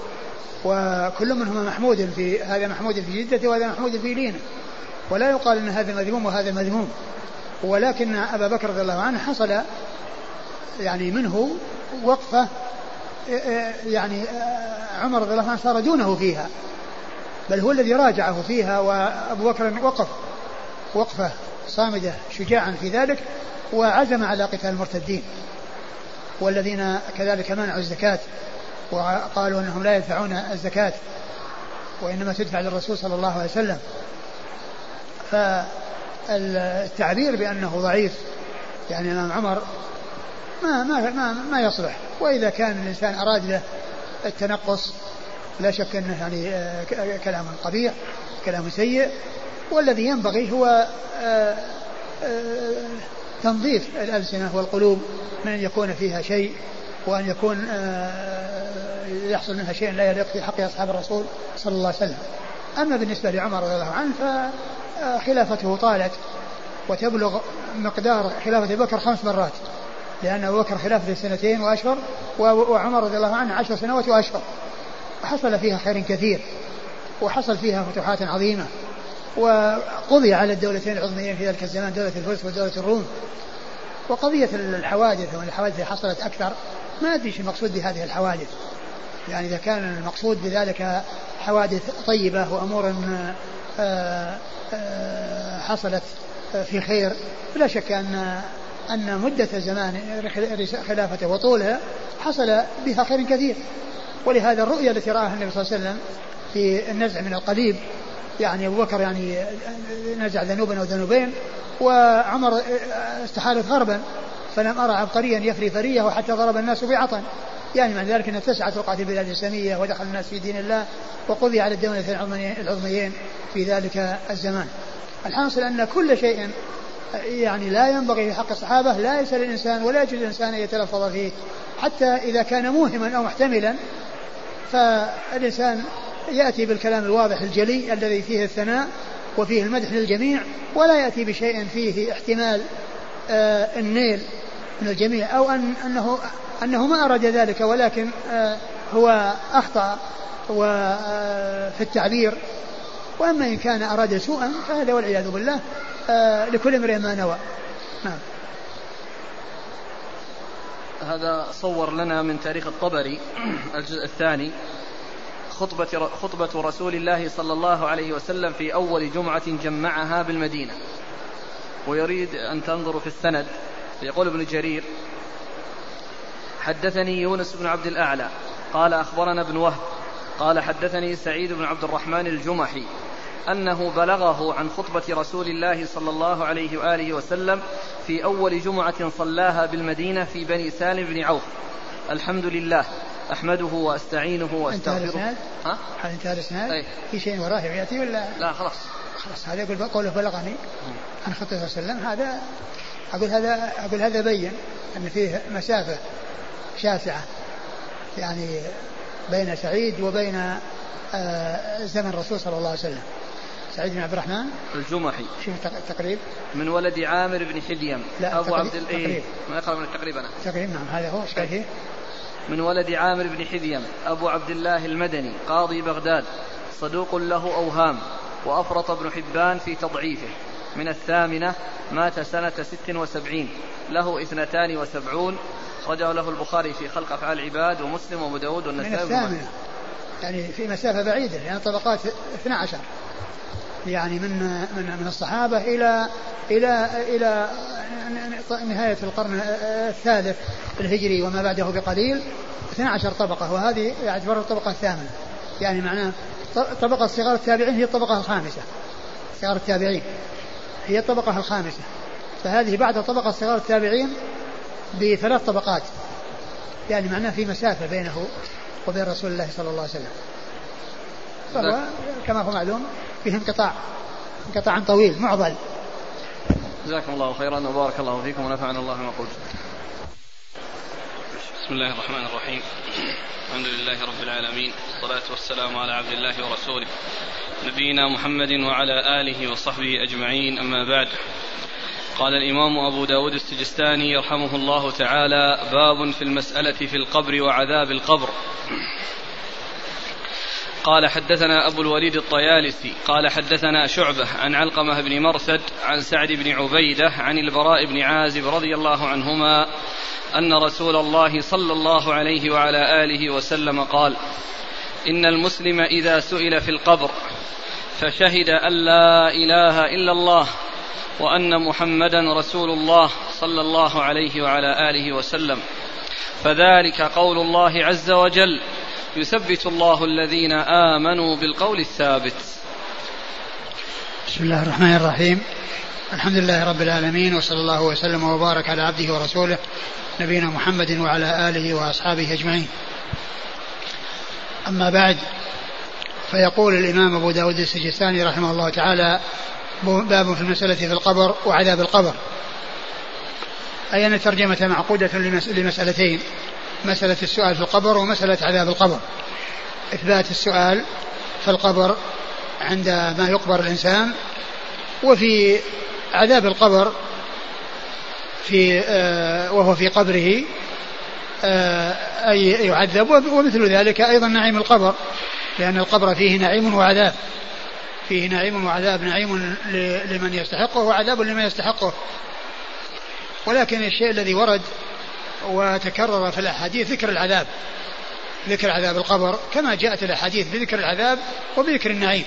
Speaker 1: وكل منهما محمود في هذا محمود في جدته وهذا محمود في لينه. ولا يقال إن هذا مذموم وهذا مذموم. ولكن أبا بكر رضي الله عنه حصل يعني منه وقفة يعني عمر رضي الله عنه صار دونه فيها. بل هو الذي راجعه فيها وأبو بكر وقف وقفة صامدة شجاعا في ذلك وعزم على قتال المرتدين. والذين كذلك منعوا الزكاة وقالوا إنهم لا يدفعون الزكاة وإنما تدفع للرسول صلى الله عليه وسلم. فالتعبير بأنه ضعيف يعني امام عمر ما ما ما, ما يصلح. وإذا كان الإنسان أراد له التنقص لا شك أنه يعني آه، كلام قبيح كلام سيء. والذي ينبغي هو آه، آه، تنظيف الألسنة والقلوب من أن يكون فيها شيء وأن يكون يحصل منها شيء لا يليق في حق أصحاب الرسول صلى الله عليه وسلم. أما بالنسبة لعمر رضي الله عنه خلافته طالت وتبلغ مقدار خلافة أبي بكر خمس مرات لأن أبو بكر خلافته سنتين وأشهر وعمر رضي الله عنه عشر سنوات وأشهر. وحصل فيها خير كثير وحصل فيها فتوحات عظيمة وقضي على الدولتين العظميين في ذلك الزمان دولة الفرس ودولة الروم. وقضية الحوادث وأن الحوادث حصلت أكثر ما أدري شو المقصود بهذه الحوادث. يعني إذا كان المقصود بذلك حوادث طيبة وأمور آه، حصلت في خير. فلا شك أن أن مدة زمان خلافته وطولها حصل بها خير كثير. ولهذا الرؤيا التي رآها النبي صلى الله عليه وسلم في النزع من القليب يعني أبو بكر يعني نزع ذنوبا أو ذنوبين وعمر استحالت غربا فلم أرى عبقريا يفري فرية وحتى ضرب الناس بعطن. يعني معنى ذلك أن اتسعت رقعة البلاد الإسلامية ودخل الناس في دين الله وقضي على الدولة العظميين في ذلك الزمان. الحاصل أن كل شيء يعني لا ينبغي في حق الصحابة لا يسأل الإنسان ولا يجوز الإنسان أن يتلفظ فيه. حتى إذا كان موهما أو محتملا فالإنسان يأتي بالكلام الواضح الجلي الذي فيه الثناء وفيه المدح للجميع ولا يأتي بشيء فيه احتمال آه النيل من الجميع أو أن أنه أنه ما أراد ذلك ولكن آه هو أخطأ وفي التعبير. وأما إن كان أراد سوءا فهذا والعياذ بالله آه لكل امرئ ما نوى. نعم.
Speaker 2: هذا صور لنا من تاريخ الطبري الجزء الثاني خطبة, خطبة رسول الله صلى الله عليه وسلم في أول جمعة جمعها بالمدينة. ويريد أن تنظروا في السند. يقول ابن جرير حدثني يونس بن عبد الأعلى قال أخبرنا ابن وهب قال حدثني سعيد بن عبد الرحمن الجمحي أنه بلغه عن خطبة رسول الله صلى الله عليه وآله وسلم في أول جمعة صلاها بالمدينة في بني سالم بن عوف. الحمد لله أحمده وأستعينه وأستغفره.
Speaker 1: ها؟ هل انتهى الإسناد؟ في شيء وراه يأتي ولا؟
Speaker 2: لا خلاص
Speaker 1: خلاص. هذا يقول قوله بلغني عن خطبة صلى الله عليه وسلم. هذا أقول هذا أقول هذا بين أن فيه مسافة شاسعة يعني بين سعيد وبين آه، زمن الرسول صلى الله عليه وسلم. سعيد بن عبد الرحمن؟
Speaker 2: الجمحي.
Speaker 1: شوف التقريب؟
Speaker 2: من ولد عامر بن حديم
Speaker 1: لا أبو عبد الايه
Speaker 2: ما يقرا من التقريب أنا.
Speaker 1: تقريب نعم هذا هو إيش فيه؟
Speaker 2: من ولد عامر بن حديم أبو عبد الله المدني قاضي بغداد صدوق له أوهام وأفرط ابن حبان في تضعيفه. من الثامنة مات سنة ست وسبعين له اثنتان وسبعون أخرجه له البخاري في خلق أفعال العباد ومسلم وأبو داود والنسائي
Speaker 1: من الثامنة يعني في مسافة بعيدة يعني طبقات 12 يعني من من من الصحابة إلى إلى إلى نهاية القرن الثالث الهجري وما بعده بقليل. 12 طبقة وهذه يعتبر الطبقة الثامنة. يعني معناه طبقة صغار التابعين هي الطبقة الخامسة. صغار التابعين هي الطبقة الخامسة. فهذه بعد طبقة صغار التابعين بثلاث طبقات. يعني معناه في مسافة بينه وبين رسول الله صلى الله عليه وسلم. فهو كما هو معلوم فيه انقطاع. انقطاع طويل معضل.
Speaker 2: جزاكم الله خيرا وبارك الله فيكم ونفعنا الله ما قلت. بسم الله الرحمن الرحيم. الحمد لله رب العالمين. والصلاة والسلام على عبد الله ورسوله. نبينا محمد وعلى آله وصحبه أجمعين. أما بعد. قال الإمام أبو داود السجستاني يرحمه الله تعالى باب في المسألة في القبر وعذاب القبر. قال حدثنا أبو الوليد الطيالسي قال حدثنا شعبة عن علقمة بن مرثد عن سعد بن عبيدة عن البراء بن عازب رضي الله عنهما أن رسول الله صلى الله عليه وعلى آله وسلم قال إن المسلم إذا سئل في القبر فشهد أن لا إله إلا الله وأن محمدا رسول الله صلى الله عليه وعلى آله وسلم. فذلك قول الله عز وجل يثبت الله الذين آمنوا بالقول الثابت.
Speaker 1: بسم الله الرحمن الرحيم. الحمد لله رب العالمين وصلى الله وسلم وبارك على عبده ورسوله نبينا محمد وعلى آله وأصحابه أجمعين. أما بعد فيقول الإمام أبو داود السجستاني رحمه الله تعالى باب في المسألة في القبر وعذاب القبر. أي أن الترجمة معقودة لمسألتين مسألة السؤال في القبر ومسألة عذاب القبر. إثبات السؤال في القبر عندما يقبر الإنسان وفي عذاب القبر في آه وهو في قبره آه أي يعذب ومثل ذلك أيضا نعيم القبر لأن القبر فيه نعيم وعذاب. فيه نعيم وعذاب نعيم لمن يستحقه وعذاب لمن يستحقه. ولكن الشيء الذي ورد وتكرر في الأحاديث ذكر العذاب. ذكر عذاب القبر كما جاءت الأحاديث بذكر العذاب وبذكر النعيم.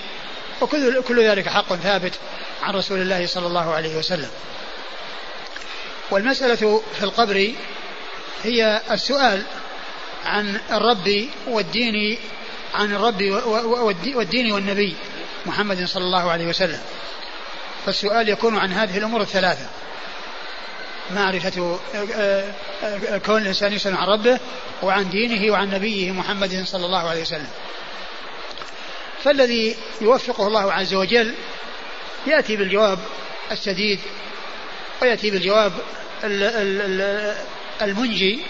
Speaker 1: وكل كل ذلك حق ثابت عن رسول الله صلى الله عليه وسلم. والمسألة في القبر هي السؤال عن الرب والدين عن الرب والدين والنبي. محمد صلى الله عليه وسلم. فالسؤال يكون عن هذه الأمور الثلاثة. معرفة آه، آه، كون الإنسان يسأل عن ربه وعن دينه وعن نبيه محمد صلى الله عليه وسلم. فالذي يوفقه الله عز وجل يأتي بالجواب السديد ويأتي بالجواب المنجي.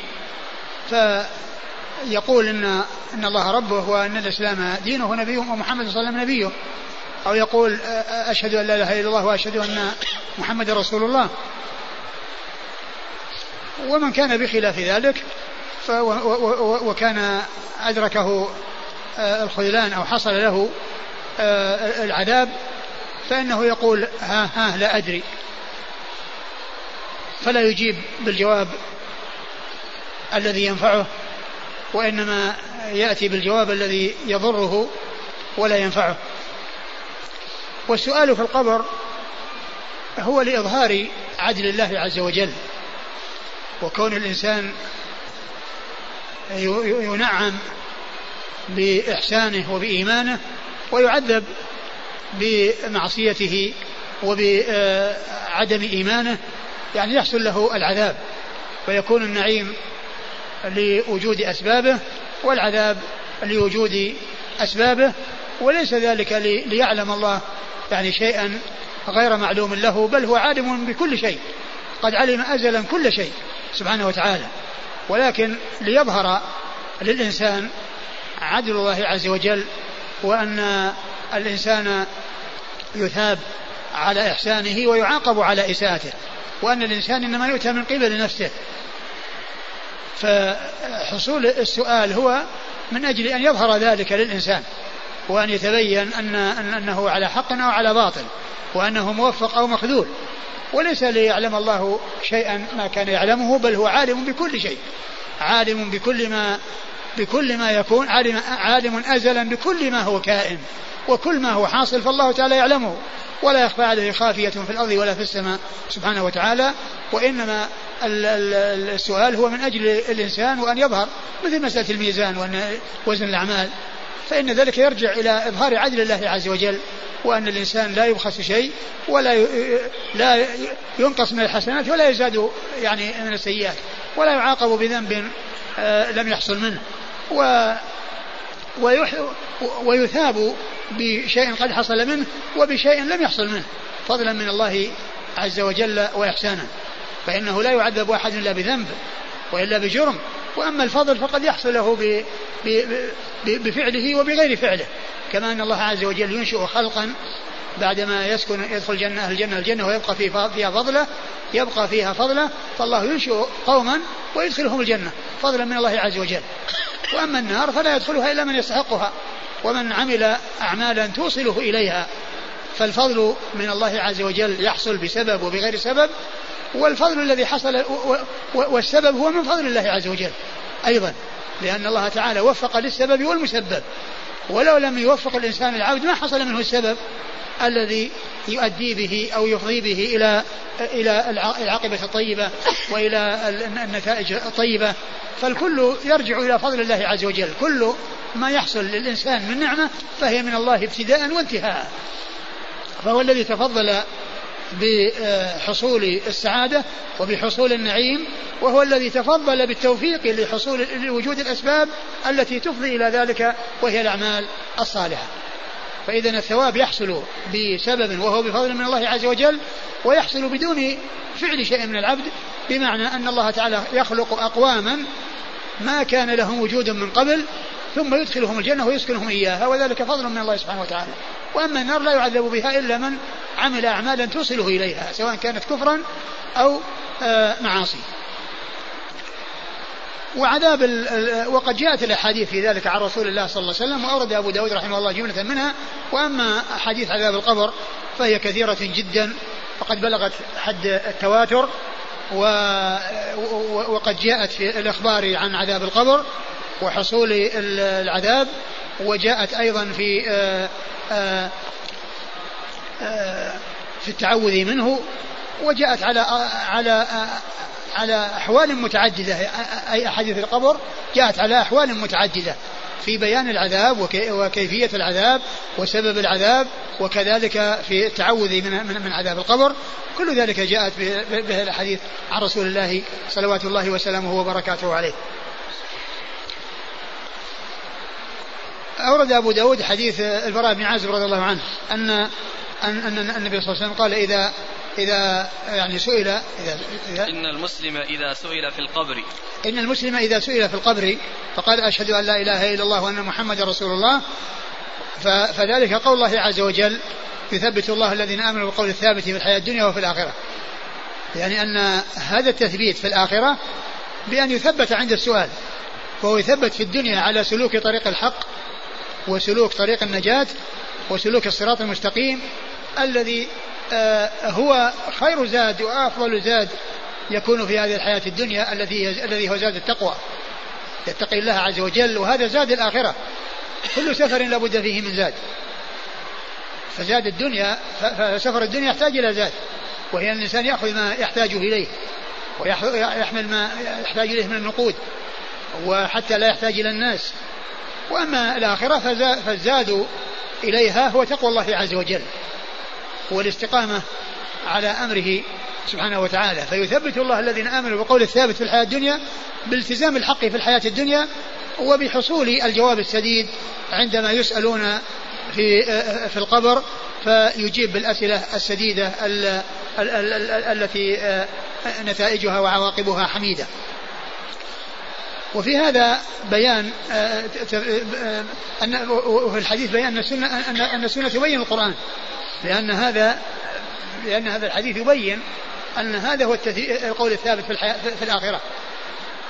Speaker 1: فيقول إن إن الله ربه وأن الإسلام دينه ونبيه ومحمد صلى الله عليه وسلم نبيه. أو يقول أشهد أن لا إله إلا الله وأشهد أن محمد رسول الله. ومن كان بخلاف ذلك وكان أدركه آه، الخذلان أو حصل له العذاب فإنه يقول ها ها لا أدري. فلا يجيب بالجواب الذي ينفعه وإنما يأتي بالجواب الذي يضره ولا ينفعه. والسؤال في القبر هو لإظهار عدل الله عز وجل وكون الإنسان ينعم بإحسانه وبإيمانه ويعذب بمعصيته وبعدم إيمانه يعني يحصل له العذاب ويكون النعيم لوجود أسبابه والعذاب لوجود أسبابه وليس ذلك ليعلم الله يعني شيئا غير معلوم له بل هو عالم بكل شيء قد علم أزلا كل شيء سبحانه وتعالى. ولكن ليظهر للإنسان عدل الله عز وجل وأن الإنسان يثاب على إحسانه ويعاقب على إساءته وأن الإنسان إنما يؤتى من قبل نفسه فحصول السؤال هو من أجل أن يظهر ذلك للإنسان وأن يتبين أن أنه على حق أو على باطل وأنه موفق أو مخذول. وليس ليعلم الله شيئا ما كان يعلمه بل هو عالم بكل شيء. عالم بكل ما بكل ما يكون عالم, عالم أزلا بكل ما هو كائن. وكل ما هو حاصل فالله تعالى يعلمه. ولا يخفى عليه خافية في الأرض ولا في السماء سبحانه وتعالى. وإنما السؤال هو من أجل الإنسان وأن يظهر. مثل مسألة الميزان وزن الأعمال. فإن ذلك يرجع إلى إظهار عدل الله عز وجل. وأن الإنسان لا يبخس شيء ولا لا ينقص من الحسنات ولا يزاد يعني من السيئات. ولا يعاقب بذنب آه، لم يحصل منه. و ويثاب بشيء قد حصل منه وبشيء لم يحصل منه فضلا من الله عز وجل وإحسانا فإنه لا يعذب أحد إلا بذنب وإلا بجرم. وأما الفضل فقد يحصل له بفعله وبغير فعله. كما أن الله عز وجل ينشئ خلقا بعدما يسكن يدخل الجنة الجنة الجنة ويبقى فيها فضلة يبقى فيها فضلة فالله ينشئ قوما ويدخلهم الجنة فضلا من الله عز وجل. وأما النار فلا يدخلها إلا من يستحقها ومن عمل أعمالا توصله إليها. فالفضل من الله عز وجل يحصل بسبب وبغير سبب والفضل الذي حصل والسبب هو من فضل الله عز وجل أيضا لأن الله تعالى وفق للسبب والمسبب. ولو لم يوفق الإنسان العبد ما حصل منه السبب. الذي يؤدي به أو يفضي به إلى إلى العاقبة الطيبة وإلى النتائج الطيبة. فالكل يرجع إلى فضل الله عز وجل. كل ما يحصل للإنسان من نعمة فهي من الله ابتداء وانتهاء. فهو الذي تفضل بحصول السعادة وبحصول النعيم وهو الذي تفضل بالتوفيق لحصول لوجود الأسباب التي تفضي إلى ذلك وهي الأعمال الصالحة. فإذا الثواب يحصل بسبب وهو بفضل من الله عز وجل ويحصل بدون فعل شيء من العبد بمعنى أن الله تعالى يخلق أقواما ما كان لهم وجود من قبل ثم يدخلهم الجنة ويسكنهم إياها وذلك فضل من الله سبحانه وتعالى. وأما النار لا يعذب بها إلا من عمل أعمالا توصله إليها سواء كانت كفرا أو آه، معاصي وعذاب وقد جاءت الأحاديث في ذلك عن رسول الله صلى الله عليه وسلم وأورد أبو داود رحمه الله جملة منها وأما احاديث عذاب القبر فهي كثيرة جدا وقد بلغت حد التواتر و وقد جاءت في الأخبار عن عذاب القبر وحصول العذاب وجاءت أيضا في آه، آه، آه، في التعوذ منه وجاءت على على على أحوال متعددة. أي أحاديث القبر جاءت على أحوال متعددة في بيان العذاب وكيفية العذاب وسبب العذاب وكذلك في التعوذ من من عذاب القبر. كل ذلك جاءت به الأحاديث عن رسول الله صلوات الله وسلامه وبركاته عليه. أورد أبو داود حديث البراء بن عازب رضي الله عنه أن أن النبي صلى الله عليه وسلم قال إذا إذا يعني سئل إذا,
Speaker 2: إذا إن المسلم إذا سئل في القبر.
Speaker 1: إن المسلم إذا سئل في القبر فقال أشهد أن لا إله إلا الله وأن محمد رسول الله. فذلك قول الله عز وجل يثبت الله الذين آمنوا بالقول الثابت في الحياة الدنيا وفي الآخرة. يعني أن هذا التثبيت في الآخرة بأن يثبت عند السؤال. فهو يثبت في الدنيا على سلوك طريق الحق وسلوك طريق النجاة وسلوك الصراط المستقيم الذي هو خير زاد وأفضل زاد يكون في هذه الحياة الدنيا الذي الذي هو زاد التقوى. يتقي الله عز وجل وهذا زاد الآخرة. كل سفر لابد فيه من زاد. فزاد الدنيا فسفر الدنيا يحتاج إلى زاد. وهي أن الإنسان يأخذ ما يحتاج إليه ويحمل ما يحتاج إليه من النقود وحتى لا يحتاج إلى الناس. وأما الآخرة فالزاد إليها هو تقوى الله عز وجل. والاستقامة على أمره سبحانه وتعالى. فيثبت الله الذين آمنوا بقول الثابت في الحياة الدنيا بالتزام الحق في الحياة الدنيا وبحصول الجواب السديد عندما يسألون في في القبر فيجيب بالأسئلة السديدة التي نتائجها وعواقبها حميدة. وفي هذا بيان أن وفي الحديث بيان أن السنة أن السنة تبين القرآن. لأن هذا لأن هذا الحديث يبين أن هذا هو القول الثابت في, الحياة في الآخرة.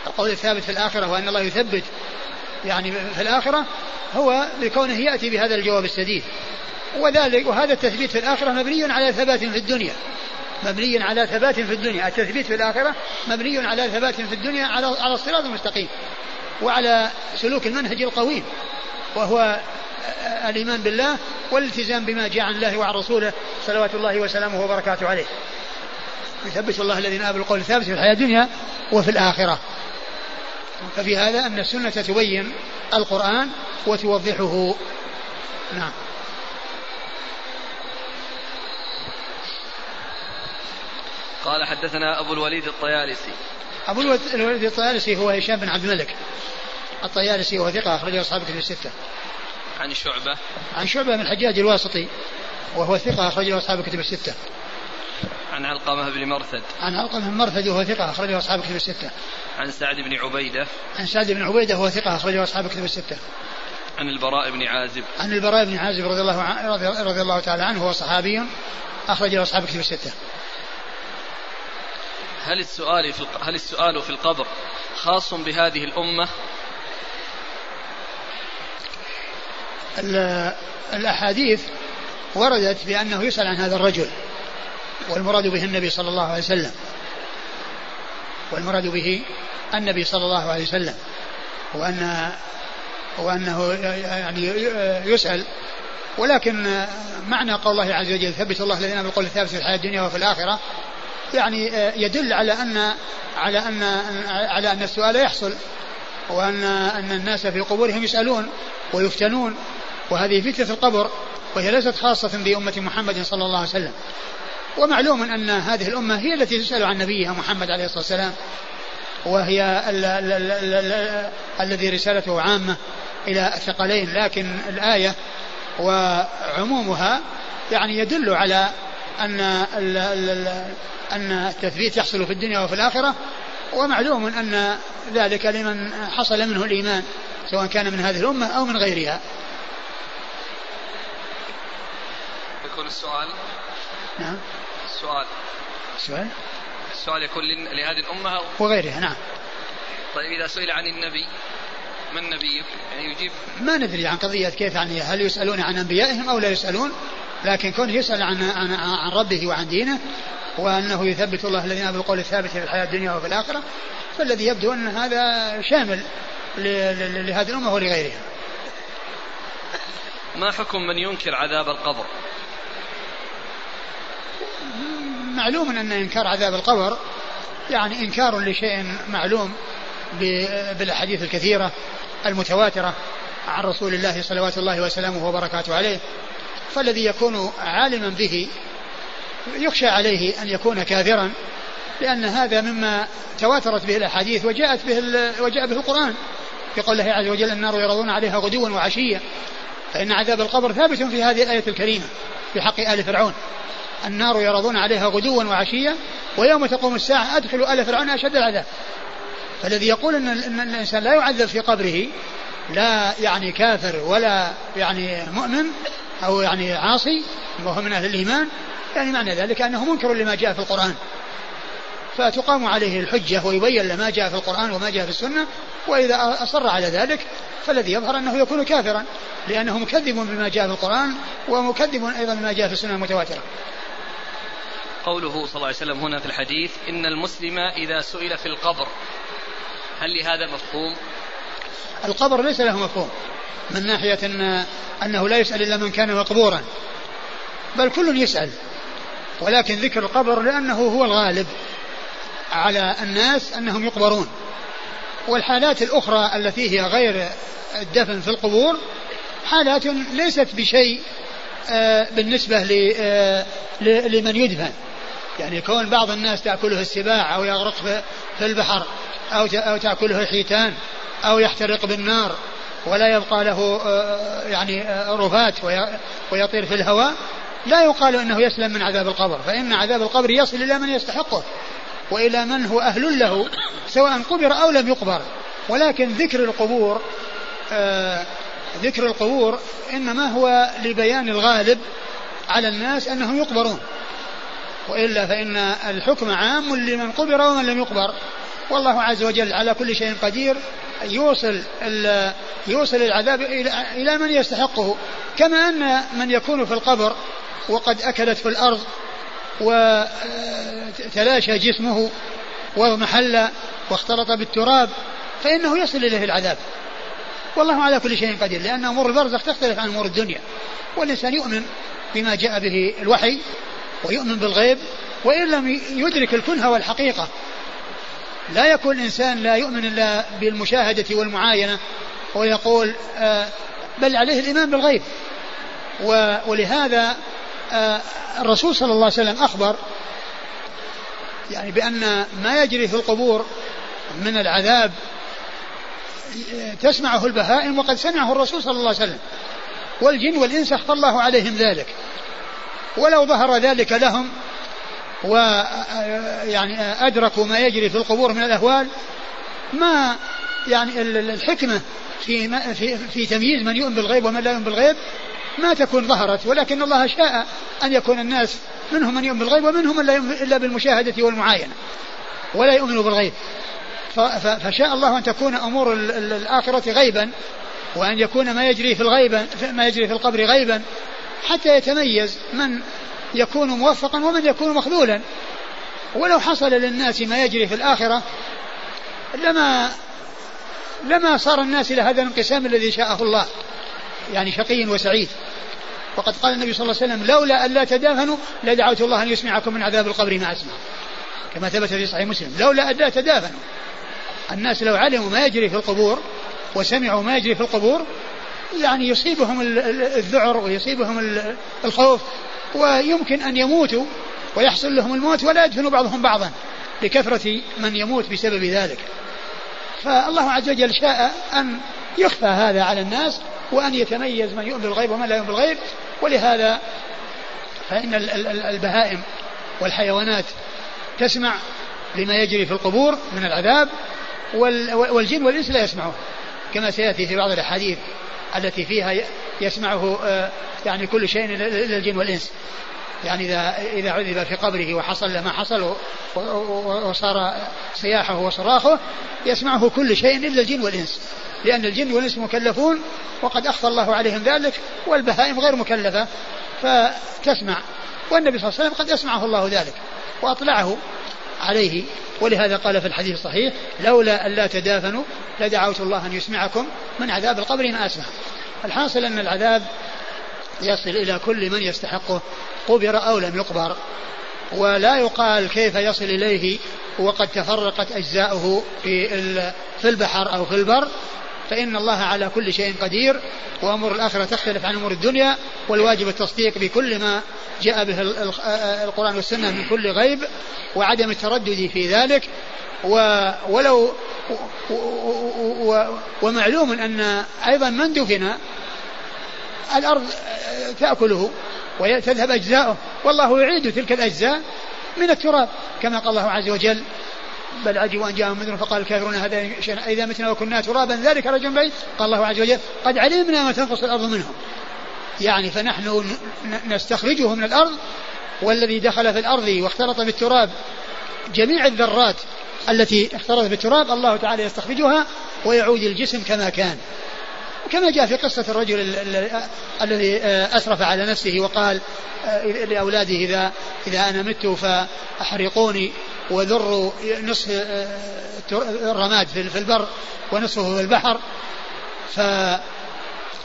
Speaker 1: القول الثابت في الآخرة وأن الله يثبت يعني في الآخرة هو بكونه يأتي بهذا الجواب السديد. وذلك وهذا التثبيت في الآخرة مبني على ثبات في الدنيا. مبني على ثبات في الدنيا. التثبيت في الآخرة مبني على ثبات في الدنيا على على الصراط المستقيم وعلى سلوك المنهج القويم. وهو الإيمان بالله والالتزام بما جاء عن الله وعن رسوله صلوات الله وسلامه وبركاته عليه. يثبت الله الذين آمنوا القول الثابت في الحياة الدنيا وفي الآخرة. ففي هذا أن السنة تبين القرآن وتوضحه. نعم.
Speaker 2: قال حدثنا أبو الوليد الطيالسي.
Speaker 1: أبو الوليد الطيالسي هو هشام بن عبد الملك. الطيالسي وهو ثقة أخرجه أصحاب كتب الستة.
Speaker 2: عن شعبة.
Speaker 1: عن شعبة من الحجاج الواسطي وهو ثقة أخرج له أصحاب الكتب الستة.
Speaker 2: عن علقمة بن مرثد.
Speaker 1: عن علقمة بن مرثد وهو ثقة أخرجه أصحاب الكتب الستة.
Speaker 2: عن سعد بن عبيدة.
Speaker 1: عن سعد بن عبيدة وهو ثقة أخرجه أصحاب الكتب الستة.
Speaker 2: عن البراء بن عازب.
Speaker 1: عن البراء بن عازب رضي الله عنه رضي, رضي الله تعالى عنه هو صحابي أخرج له أصحاب الكتب الستة.
Speaker 2: هل السؤال في هل السؤال في القبر خاص بهذه الأمة؟
Speaker 1: الأحاديث وردت بأنه يسأل عن هذا الرجل والمراد به النبي صلى الله عليه وسلم. والمراد به النبي صلى الله عليه وسلم. وأن وأنه يعني يسأل. ولكن معنى قول الله عز وجل ثبت الله الذين بالقول الثابت في الحياة الدنيا وفي الآخرة يعني يدل على أن على أن على أن السؤال يحصل وأن أن الناس في قبورهم يسألون ويفتنون. وهذه فتنة القبر وهي ليست خاصة بأمة محمد صلى الله عليه وسلم. ومعلوم أن هذه الأمة هي التي تسأل عن نبيها محمد عليه الصلاة والسلام وهي الذي رسالته عامة إلى الثقلين. لكن الآية وعمومها يعني يدل على أن أن التثبيت يحصل في الدنيا وفي الآخرة. ومعلوم أن ذلك لمن حصل منه الإيمان سواء كان من هذه الأمة أو من غيرها.
Speaker 2: يكون السؤال؟
Speaker 1: نعم.
Speaker 2: السؤال.
Speaker 1: السؤال
Speaker 2: السؤال يكون لهذه الأمة
Speaker 1: وغيرها نعم.
Speaker 2: طيب إذا سئل عن النبي من نبيك يعني يجيب
Speaker 1: ما ندري عن قضية كيف يعني هل يسألون عن أنبيائهم أو لا يسألون لكن كونه يسأل عن, عن, عن ربه وعن دينه وأنه يثبت الله الذين بالقول الثابت في الحياة الدنيا وفي الآخرة فالذي يبدو أن هذا شامل لهذه الأمة ولغيرها.
Speaker 2: ما حكم من ينكر عذاب القبر؟
Speaker 1: معلوم أن إنكار عذاب القبر يعني إنكار لشيء معلوم بالأحاديث الكثيرة المتواترة عن رسول الله صلوات الله وسلامه وبركاته عليه. فالذي يكون عالما به يخشى عليه أن يكون كافرا لأن هذا مما تواترت به الأحاديث وجاءت به وجاء به القرآن. في قول الله عز وجل النار يرضون عليها غدوا وعشيا. فإن عذاب القبر ثابت في هذه الآية الكريمة في حق آل فرعون. النار يرضون عليها غدوا وعشيا ويوم تقوم الساعة أدخلوا آل فرعون أشد العذاب. فالذي يقول إن, إن الإنسان لا يعذب في قبره لا يعني كافر ولا يعني مؤمن أو يعني عاصي وهو من أهل الإيمان يعني معنى ذلك أنه منكر لما جاء في القرآن. فتقام عليه الحجة ويبين له ما جاء في القرآن وما جاء في السنة وإذا أصر على ذلك فالذي يظهر أنه يكون كافرا لأنه مكذب بما جاء في القرآن ومكذب أيضا بما جاء في السنة المتواترة.
Speaker 2: قوله صلى الله عليه وسلم هنا في الحديث إن المسلم إذا سئل في القبر هل لهذا مفهوم؟
Speaker 1: القبر ليس له مفهوم من ناحية أن أنه لا يسأل إلا من كان مقبورا بل كل يسأل ولكن ذكر القبر لأنه هو الغالب على الناس أنهم يقبرون والحالات الأخرى التي هي غير الدفن في القبور حالات ليست بشيء آه، بالنسبة آه، لمن يدفن يعني كون بعض الناس تأكله السباع أو يغرق في البحر أو أو تأكله الحيتان أو يحترق بالنار ولا يبقى له آه، يعني رفات ويطير في الهواء لا يقال إنه يسلم من عذاب القبر فإن عذاب القبر يصل إلى من يستحقه وإلى من هو أهل له سواء قبر أو لم يقبر. ولكن ذكر القبور آه ذكر القبور إنما هو لبيان الغالب على الناس أنهم يقبرون. وإلا فإن الحكم عام لمن قبر ومن لم يقبر. والله عز وجل على كل شيء قدير يوصل يوصل العذاب إلى من يستحقه. كما أن من يكون في القبر وقد أكلت في الأرض وتلاشى جسمه واضمحل واختلط بالتراب فإنه يصل إليه العذاب. والله على كل شيء قدير لأن أمور البرزخ تختلف عن أمور الدنيا. والإنسان يؤمن بما جاء به الوحي ويؤمن بالغيب وإن لم يدرك الكنه والحقيقة. لا يكون الإنسان لا يؤمن إلا بالمشاهدة والمعاينة ويقول آه، بل عليه الإيمان بالغيب. ولهذا آه، الرسول صلى الله عليه وسلم أخبر يعني بأن ما يجري في القبور من العذاب تسمعه البهائم وقد سمعه الرسول صلى الله عليه وسلم. والجن والإنس أخفى الله عليهم ذلك. ولو ظهر ذلك لهم و يعني أدركوا ما يجري في القبور من الأهوال ما يعني الحكمة في في في تمييز من يؤمن بالغيب ومن لا يؤمن بالغيب ما تكون ظهرت ولكن الله شاء أن يكون الناس منهم من يؤمن بالغيب ومنهم من لا يؤمن إلا بالمشاهدة والمعاينة ولا يؤمن بالغيب. فشاء الله أن تكون أمور الآخرة غيبا وأن يكون ما يجري في الغيبة ما يجري في القبر غيبا حتى يتميز من يكون موفقا ومن يكون مخذولا. ولو حصل للناس ما يجري في الآخرة لما لما صار الناس إلى هذا الانقسام الذي شاءه الله يعني شقي وسعيد. وقد قال النبي صلى الله عليه وسلم لولا أن لا تدافنوا لدعوت الله أن يسمعكم من عذاب القبر ما أسمع. كما ثبت في صحيح مسلم لولا أن لا تدافنوا الناس لو علموا ما يجري في القبور وسمعوا ما يجري في القبور يعني يصيبهم الذعر ويصيبهم الخوف ويمكن أن يموتوا ويحصل لهم الموت ولا يدفن بعضهم بعضا لكثرة من يموت بسبب ذلك. فالله عز وجل شاء أن يخفى هذا على الناس وأن يتميز من يؤمن بالغيب ومن لا يؤمن بالغيب. ولهذا فإن البهائم والحيوانات تسمع لما يجري في القبور من العذاب والجن والإنس لا يسمعون كما سيأتي في بعض الأحاديث. التي فيها يسمعه آه، يعني كل شيء إلا الجن والإنس. يعني إذا إذا عذب في قبره وحصل له ما حصل وصار صياحه وصراخه يسمعه كل شيء إلا الجن والإنس. لأن الجن والإنس مكلفون وقد أخفى الله عليهم ذلك والبهائم غير مكلفة فتسمع. والنبي صلى الله عليه وسلم قد أسمعه الله ذلك وأطلعه. عليه. ولهذا قال في الحديث الصحيح لولا أن لا تدافنوا لدعوت الله أن يسمعكم من عذاب القبر ما أسمع. الحاصل أن العذاب يصل إلى كل من يستحقه قبر أو لم يقبر. ولا يقال كيف يصل إليه وقد تفرقت أجزاؤه في البحر أو في البر. فإن الله على كل شيء قدير وأمور الآخرة تختلف عن أمور الدنيا والواجب التصديق بكل ما جاء به القرآن والسنة من كل غيب وعدم التردد في ذلك ولو ومعلوم أن أيضا من دفن الأرض تأكله وتذهب أجزاؤه. والله يعيد تلك الأجزاء من التراب كما قال الله عز وجل بل عجبوا أن جاءهم منذر فقال الكافرون هذا إذا متنا وكنا ترابا ذلك رجل بعيد قال الله عز وجل قد علمنا ما تنقص الأرض منهم. يعني فنحن نستخرجه من الأرض والذي دخل في الأرض واختلط بالتراب جميع الذرات التي اختلطت بالتراب الله تعالى يستخرجها ويعود الجسم كما كان. كما جاء في قصة الرجل الذي أسرف على نفسه وقال لأولاده إذا إذا أنا مت فأحرقوني وذروا نصف الرماد في البر ونصفه في البحر. ف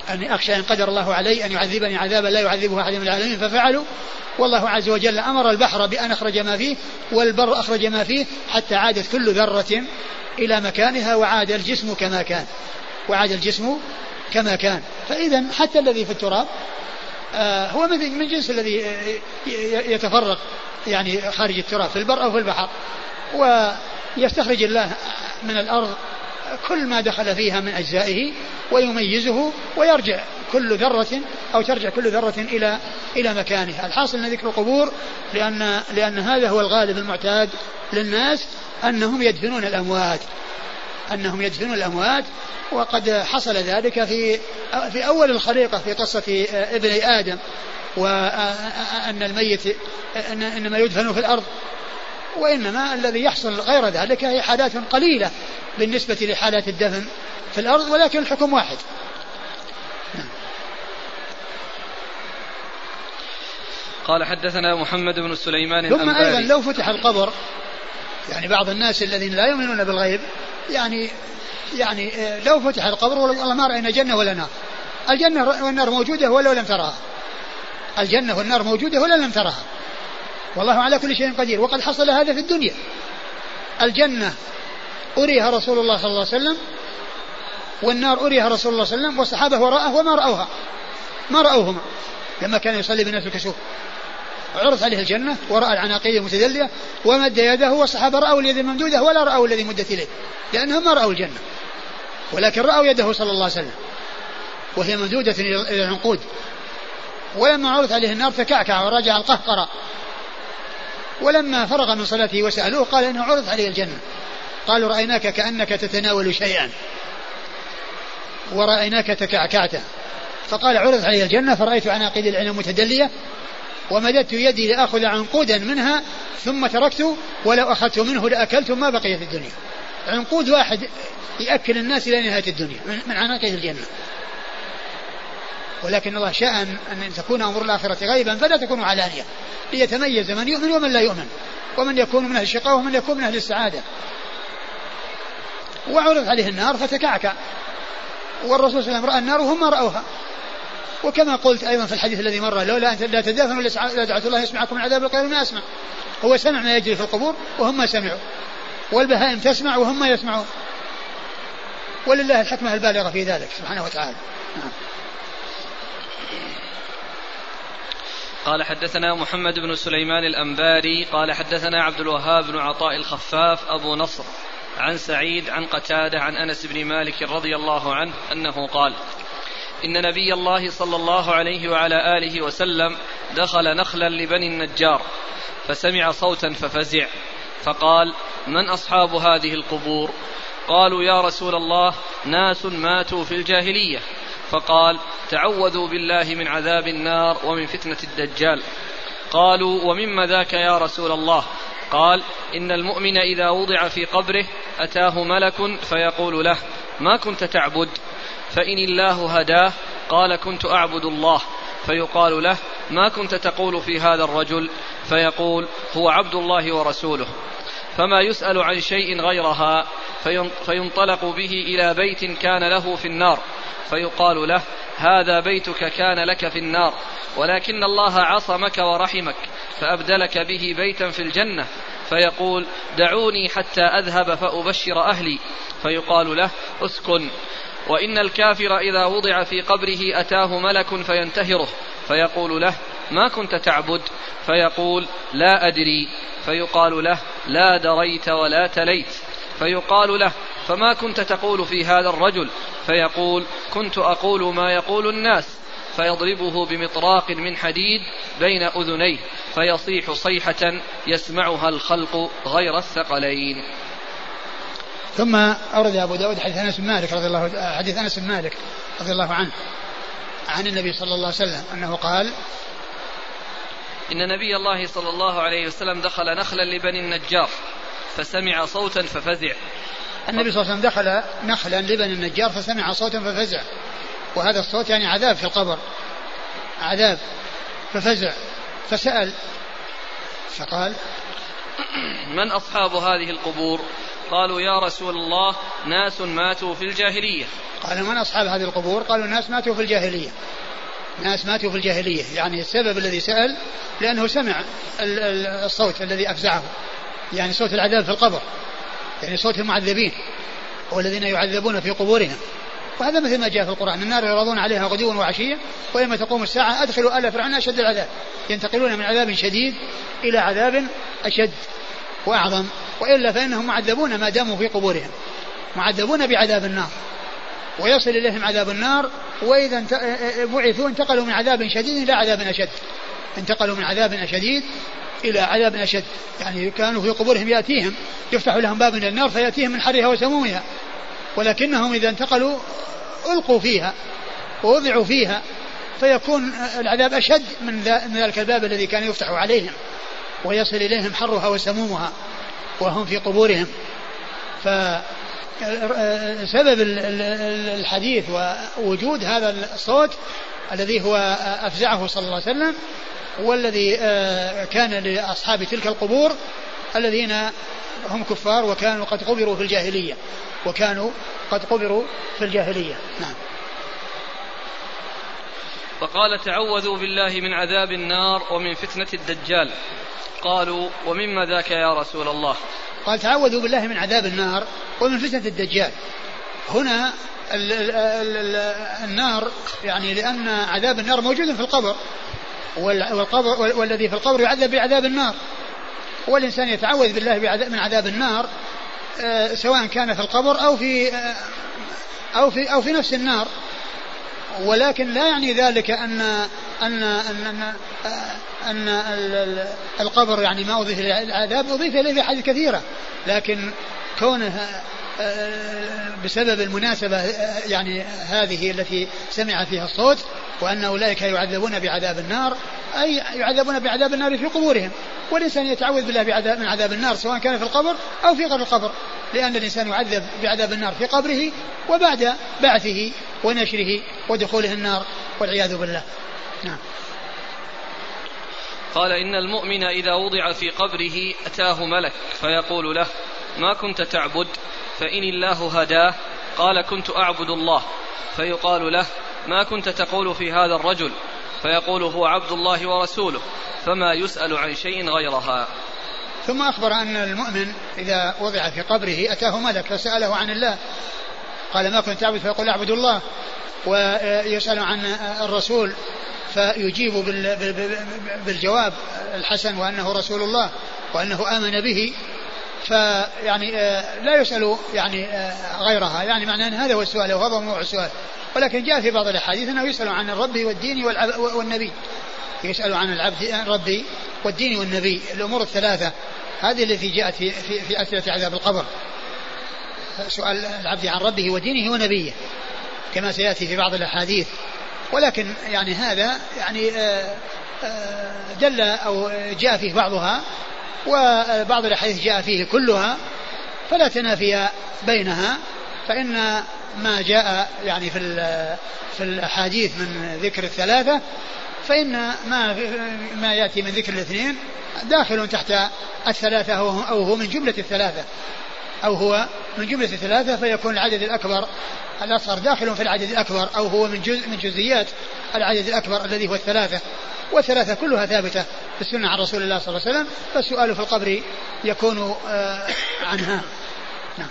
Speaker 1: أني أخشى إن قدر الله علي أن يعذبني عذابا لا يعذبه أحد من العالمين. ففعلوا. والله عز وجل أمر البحر بأن أخرج ما فيه والبر أخرج ما فيه حتى عادت كل ذرة إلى مكانها وعاد الجسم كما كان. وعاد الجسم كما كان. فإذا حتى الذي في التراب آه هو من جنس الذي يتفرق يعني خارج التراب في البر أو في البحر. ويستخرج الله من الأرض كل ما دخل فيها من أجزائه ويميزه ويرجع كل ذرة أو ترجع كل ذرة إلى إلى مكانها. الحاصل أن ذكر القبور لأن لأن هذا هو الغالب المعتاد للناس أنهم يدفنون الأموات. أنهم يدفنون الأموات وقد حصل ذلك في في أول الخليقة في قصة ابني آدم وأن الميت إنما يدفن في الأرض. وإنما الذي يحصل غير ذلك هي حالات قليلة. بالنسبة لحالات الدفن في الأرض ولكن الحكم واحد.
Speaker 2: قال حدثنا محمد بن سليمان
Speaker 1: ثم أيضا لو فتح القبر يعني بعض الناس الذين لا يؤمنون بالغيب يعني يعني آه، لو فتح القبر والله ما رأينا جنة ولا نار. الجنة والنار موجودة ولو لم تراها الجنة والنار موجودة ولا لم تراها والله على كل شيء قدير وقد حصل هذا في الدنيا. الجنة أريها رسول الله صلى الله عليه وسلم والنار أريها رسول الله صلى الله عليه وسلم والصحابة وراءه وما رأوها. ما رأوهما. لما كان يصلي بالناس الكسوف. عرض عليه الجنة ورأى العناقيد المتدلية ومد يده والصحابة رأوا اليد الممدودة ولا رأوا الذي مدت إليه. لأنهم ما رأوا الجنة. ولكن رأوا يده صلى الله عليه وسلم. وهي ممدودة إلى العنقود. ولما عرضت عليه النار تكعكع ورجع القهقرة. ولما فرغ من صلاته وسألوه قال إنه عرضت عليه الجنة. قالوا رأيناك كأنك تتناول شيئا. ورأيناك تكعكعت. فقال عرضت علي الجنة فرأيت عناقيد العلم متدلية ومددت يدي لآخذ عنقودا منها ثم تركت ولو أخذت منه لأكلت ما بقي في الدنيا. عنقود واحد يأكل الناس إلى نهاية الدنيا من عناقيد الجنة. ولكن الله شاء أن تكون أمور الآخرة غيبا فلا تكون علانية. ليتميز من يؤمن ومن لا يؤمن. ومن يكون من أهل الشقاء ومن يكون من أهل السعادة. وعرض عليه النار فتكعكع. والرسول صلى الله عليه وسلم رأى النار وهم ما رأوها. وكما قلت أيضا في الحديث الذي مر لولا أن لا تدافنوا لدعت الله يسمعكم من عذاب القبر ما أسمع. هو سمع ما يجري في القبور وهم ما سمعوا. والبهائم تسمع وهم ما يسمعون. ولله الحكمة البالغة في ذلك سبحانه وتعالى. نعم.
Speaker 2: قال حدثنا محمد بن سليمان الأنباري قال حدثنا عبد الوهاب بن عطاء الخفاف أبو نصر. عن سعيد عن قتادة عن أنس بن مالك رضي الله عنه أنه قال إن نبي الله صلى الله عليه وعلى آله وسلم دخل نخلا لبني النجار فسمع صوتا ففزع فقال من أصحاب هذه القبور؟ قالوا يا رسول الله ناس ماتوا في الجاهلية. فقال تعوذوا بالله من عذاب النار ومن فتنة الدجال. قالوا ومما ذاك يا رسول الله؟ قال إن المؤمن إذا وضع في قبره أتاه ملك فيقول له ما كنت تعبد؟ فإن الله هداه قال كنت أعبد الله. فيقال له ما كنت تقول في هذا الرجل؟ فيقول هو عبد الله ورسوله. فما يسأل عن شيء غيرها فينطلق به إلى بيت كان له في النار. فيقال له هذا بيتك كان لك في النار ولكن الله عصمك ورحمك فأبدلك به بيتا في الجنة. فيقول دعوني حتى أذهب فأبشر أهلي. فيقال له اسكن. وإن الكافر إذا وضع في قبره أتاه ملك فينتهره. فيقول له ما كنت تعبد؟ فيقول لا أدري. فيقال له لا دريت ولا تليت. فيقال له فما كنت تقول في هذا الرجل فيقول كنت أقول ما يقول الناس فيضربه بمطراق من حديد بين أذنيه فيصيح صيحة يسمعها الخلق غير الثقلين.
Speaker 1: ثم أورد أبو داود حديث أنس بن مالك رضي الله حديث أنس بن مالك رضي الله عنه عن النبي صلى الله عليه وسلم أنه قال
Speaker 2: إن نبي الله صلى الله عليه وسلم دخل نخلا لبني النجار فسمع صوتا ففزع.
Speaker 1: النبي صلى الله عليه وسلم دخل نخلا لبني النجار فسمع صوتا ففزع. وهذا الصوت يعني عذاب في القبر. عذاب. ففزع. فسأل. فقال
Speaker 2: من أصحاب هذه القبور؟ قالوا يا رسول الله ناس ماتوا في الجاهلية.
Speaker 1: قال من أصحاب هذه القبور؟ قالوا الناس ماتوا في الجاهلية. ناس ماتوا في الجاهلية. يعني السبب الذي سأل لأنه سمع الصوت الذي أفزعه. يعني صوت العذاب في القبر. يعني صوت المعذبين والذين يعذبون في قبورهم وهذا مثل ما جاء في القرآن النار يعرضون عليها غدوا وعشيا ويوم تقوم الساعة أدخلوا آل فرعون أشد العذاب. ينتقلون من عذاب شديد إلى عذاب أشد وأعظم. وإلا فإنهم معذبون ما داموا في قبورهم معذبون بعذاب النار. ويصل إليهم عذاب النار وإذا بعثوا انتقلوا من عذاب شديد إلى عذاب أشد. انتقلوا من عذاب شديد إلى عذاب أشد. يعني كانوا في قبورهم يأتيهم يفتح لهم باب من النار فيأتيهم من حرها وسمومها. ولكنهم إذا انتقلوا ألقوا فيها ووضعوا فيها فيكون العذاب أشد من ذلك الباب الذي كان يفتح عليهم ويصل إليهم حرها وسمومها وهم في قبورهم. فسبب الحديث ووجود هذا الصوت الذي هو أفزعه صلى الله عليه وسلم والذي آه، كان لأصحاب تلك القبور الذين هم كفار وكانوا قد قبروا في الجاهلية وكانوا قد قبروا في الجاهلية. نعم.
Speaker 2: فقال تعوذوا بالله من عذاب النار ومن فتنة الدجال. قالوا ومما ذاك يا رسول الله؟
Speaker 1: قال تعوذوا بالله من عذاب النار ومن فتنة الدجال. هنا ال ال ال النار يعني لأن عذاب النار موجود في القبر. والقبر والذي في القبر يعذب بعذاب النار. والإنسان يتعوذ بالله من عذاب النار آه، سواء كان في القبر أو في آه، أو في أو في نفس النار. ولكن لا يعني ذلك أن أن أن أن, أن القبر يعني ما أضيف إلى العذاب أضيف إليه في حديث كثيرة. لكن كونه بسبب المناسبة يعني هذه التي سمع فيها الصوت وأن أولئك يعذبون بعذاب النار أي يعذبون بعذاب النار في قبورهم. والإنسان يتعوذ بالله بعذاب من عذاب النار سواء كان في القبر أو في غير القبر. لأن الإنسان يعذب بعذاب النار في قبره وبعد بعثه ونشره ودخوله النار والعياذ بالله. نعم.
Speaker 2: قال إن المؤمن إذا وضع في قبره أتاه ملك فيقول له ما كنت تعبد فإن الله هداه قال كنت أعبد الله. فيقال له ما كنت تقول في هذا الرجل؟ فيقول هو عبد الله ورسوله فما يسأل عن شيء غيرها.
Speaker 1: ثم أخبر أن المؤمن إذا وضع في قبره أتاه ملك فسأله عن الله. قال ما كنت تعبد؟ فيقول أعبد الله. ويسأل عن الرسول فيجيب بالجواب الحسن وأنه رسول الله وأنه آمن به. فيعني لا يسأل يعني غيرها. يعني معنى أن هذا هو السؤال وهذا موضوع السؤال. ولكن جاء في بعض الأحاديث أنه يسأل عن الرب والدين والنبي. يسأل عن العبد الرب والدين والنبي الأمور الثلاثة. هذه التي جاءت في, في, في أسئلة عذاب القبر. سؤال العبد عن ربه ودينه ونبيه كما سيأتي في بعض الأحاديث. ولكن يعني هذا يعني آه، آه، دل أو جاء فيه بعضها وبعض الأحاديث جاء فيه كلها فلا تنافي بينها فإن ما جاء يعني في في الأحاديث من ذكر الثلاثة فإن ما ما يأتي من ذكر الاثنين داخل تحت الثلاثة أو هو من جملة الثلاثة. أو هو من جملة الثلاثة فيكون العدد الأكبر الأصغر داخل في العدد الأكبر أو هو من جزء من جزئيات العدد الأكبر الذي هو الثلاثة. والثلاثة كلها ثابتة في السنة عن رسول الله صلى الله عليه وسلم فالسؤال في القبر يكون آه، عنها. نعم.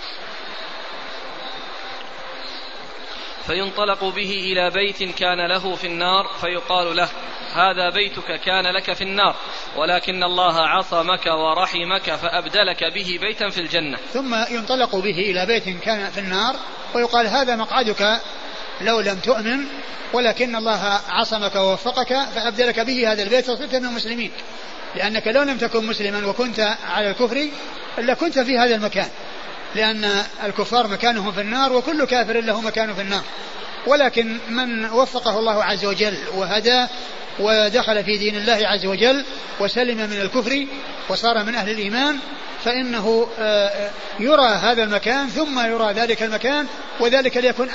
Speaker 2: فينطلق به إلى بيت كان له في النار فيقال له هذا بيتك كان لك في النار ولكن الله عصمك ورحمك فأبدلك به بيتا في الجنة.
Speaker 1: ثم ينطلق به إلى بيت كان في النار ويقال هذا مقعدك لو لم تؤمن ولكن الله عصمك ووفقك فأبدلك به هذا البيت وصرت من المسلمين. لأنك لو لم تكن مسلما وكنت على الكفر لكنت في هذا المكان. لأن الكفار مكانهم في النار وكل كافر له مكان في النار. ولكن من وفقه الله عز وجل وهداه ودخل في دين الله عز وجل وسلم من الكفر وصار من أهل الإيمان فإنه آه، يرى هذا المكان ثم يرى ذلك المكان وذلك ليكون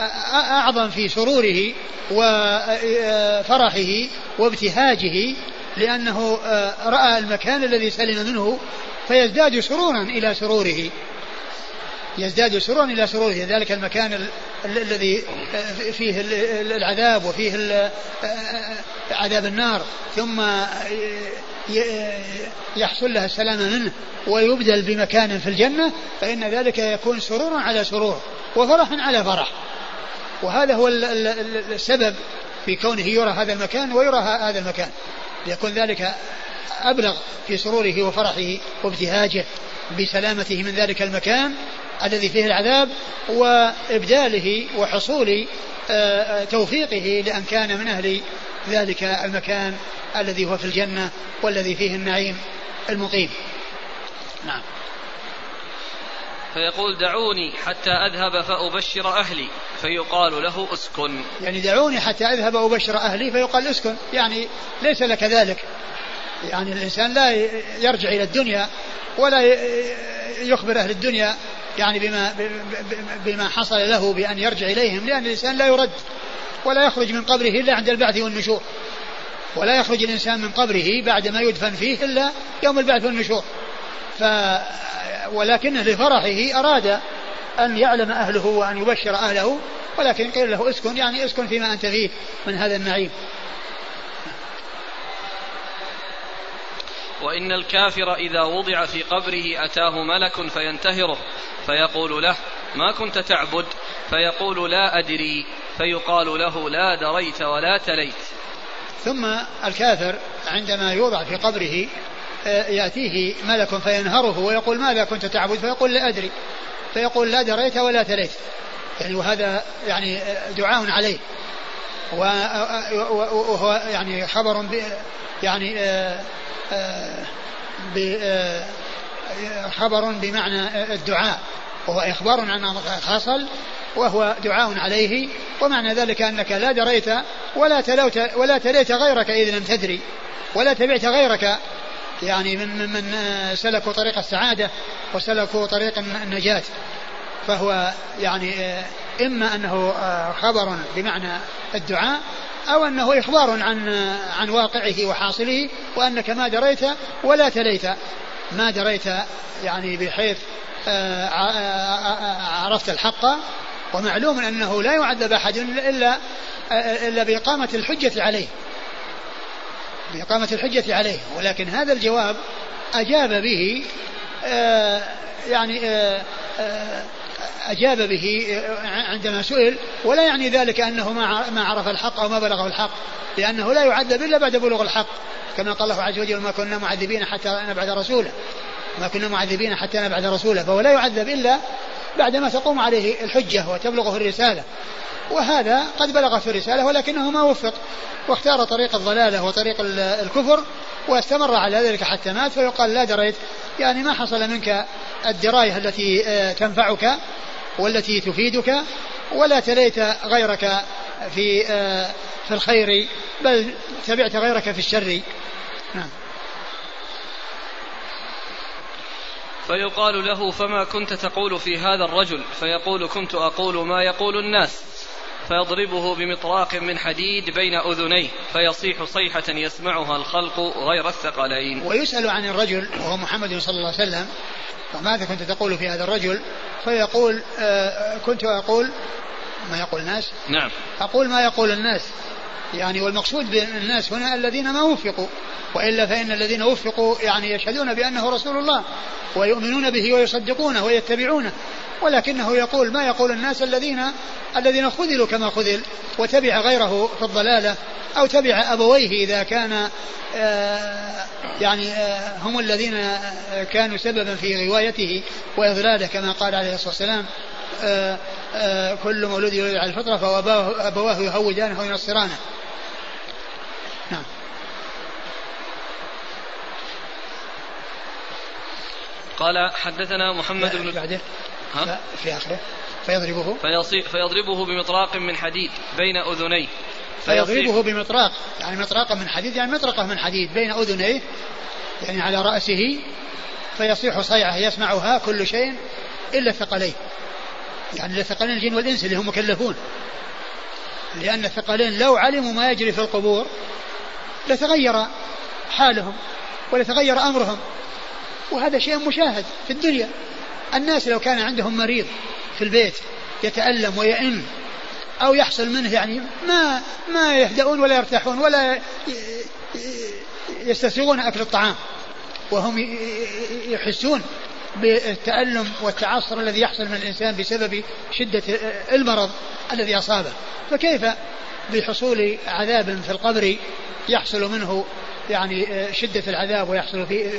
Speaker 1: أعظم في سروره وفرحه وابتهاجه لأنه آه، رأى المكان الذي سلم منه فيزداد سرورا إلى سروره. يزداد سرورا إلى سروره. ذلك المكان الذي فيه العذاب وفيه عذاب النار. ثم يحصل لها السلام منه ويبدل بمكان في الجنة فإن ذلك يكون سرورا على سرور وفرحا على فرح. وهذا هو السبب في كونه يرى هذا المكان ويرى هذا المكان. ليكون ذلك أبلغ في سروره وفرحه وابتهاجه بسلامته من ذلك المكان الذي فيه العذاب وإبداله وحصول آه، آه، توفيقه لأن كان من أهل ذلك المكان الذي هو في الجنة والذي فيه النعيم المقيم. نعم.
Speaker 2: فيقول دعوني حتى أذهب فأبشر أهلي فيقال له أسكن.
Speaker 1: يعني دعوني حتى أذهب وأبشر أهلي فيقال أسكن. يعني ليس لك ذلك. يعني الإنسان لا يرجع إلى الدنيا ولا يخبر أهل الدنيا يعني بما بما حصل له بأن يرجع إليهم لأن الإنسان لا يرد ولا يخرج من قبره إلا عند البعث والنشور. ولا يخرج الإنسان من قبره بعد ما يدفن فيه إلا يوم البعث والنشور. ف ولكنه لفرحه أراد أن يعلم أهله وأن يبشر أهله ولكن قيل له اسكن يعني اسكن فيما أنت فيه من هذا النعيم.
Speaker 2: وإن الكافر إذا وضع في قبره أتاه ملك فينتهره فيقول له ما كنت تعبد؟ فيقول لا أدري. فيقال له لا دريت ولا تليت.
Speaker 1: ثم الكافر عندما يوضع في قبره يأتيه ملك فينهره ويقول ماذا كنت تعبد؟ فيقول لا أدري. فيقول لا دريت ولا تليت يعني وهذا يعني دعاء عليه. وهو يعني خبر ب يعني خبر بمعنى الدعاء. وهو إخبار عن ما حصل وهو دعاء عليه. ومعنى ذلك أنك لا دريت ولا تلوت ولا تليت غيرك إذ لم تدري. ولا تبعت غيرك يعني من من, من سلكوا طريق السعادة وسلكوا طريق النجاة. فهو يعني إما أنه خبر بمعنى الدعاء أو أنه إخبار عن عن واقعه وحاصله وأنك ما دريت ولا تليت. ما دريت يعني بحيث آه، عرفت الحق ومعلوم أنه لا يعذب أحد إلا إلا بإقامة الحجة عليه. بإقامة الحجة عليه. ولكن هذا الجواب أجاب به آه، يعني آه، أجاب به عندما سئل. ولا يعني ذلك أنه ما عرف الحق أو ما بلغه الحق لأنه لا يعذب إلا بعد بلوغ الحق كما قال الله عز وجل ما كنا معذبين حتى نبعث رسولا. ما كنا معذبين حتى نبعث رسولا فهو لا يعذب إلا بعدما تقوم عليه الحجة وتبلغه الرسالة. وهذا قد بلغته الرسالة ولكنه ما وفق واختار طريق الضلالة وطريق الكفر واستمر على ذلك حتى مات فيقال لا دريت يعني ما حصل منك الدراية التي آه، تنفعك والتي تفيدك ولا تليت غيرك في آه، في الخير بل تبعت غيرك في الشر. نعم.
Speaker 2: فيقال له فما كنت تقول في هذا الرجل؟ فيقول كنت أقول ما يقول الناس. فيضربه بمطراق من حديد بين أذنيه فيصيح صيحة يسمعها الخلق غير الثقلين.
Speaker 1: ويسأل عن الرجل وهو محمد صلى الله عليه وسلم فماذا كنت تقول في هذا الرجل؟ فيقول آه كنت أقول ما يقول الناس؟
Speaker 2: نعم.
Speaker 1: أقول ما يقول الناس. يعني والمقصود بالناس هنا الذين ما وفقوا. وإلا فإن الذين وفقوا يعني يشهدون بأنه رسول الله ويؤمنون به ويصدقونه ويتبعونه. ولكنه يقول ما يقول الناس الذين الذين خذلوا كما خذل وتبع غيره في الضلالة أو تبع أبويه إذا كان آه، يعني آه، هم الذين كانوا سببا في غوايته وإضلاله كما قال عليه الصلاة والسلام آه، كل مولود يولد على الفطرة فأبواه يهودانه وينصرانه. نعم.
Speaker 2: قال حدثنا محمد بن
Speaker 1: بعده ها؟ في آخره. فيضربه.
Speaker 2: فيضربه بمطراق من حديد بين أذنيه.
Speaker 1: فيضربه بمطراق. يعني مطراقا من حديد يعني مطرقة من حديد بين أذنيه يعني على رأسه. فيصيح صيعة يسمعها كل شيء إلا الثقلين. يعني الثقلين الجن والإنس اللي هم مكلفون. لأن الثقلين لو علموا ما يجري في القبور لتغير حالهم ولتغير أمرهم. وهذا شيء مشاهد في الدنيا. الناس لو كان عندهم مريض في البيت يتألم ويئن أو يحصل منه يعني ما ما يهدؤون ولا يرتاحون ولا يستسيغون أكل الطعام. وهم يحسون بالتألم والتعصر الذي يحصل من الإنسان بسبب شدة المرض الذي أصابه. فكيف بحصول عذاب في القبر يحصل منه يعني شدة العذاب ويحصل فيه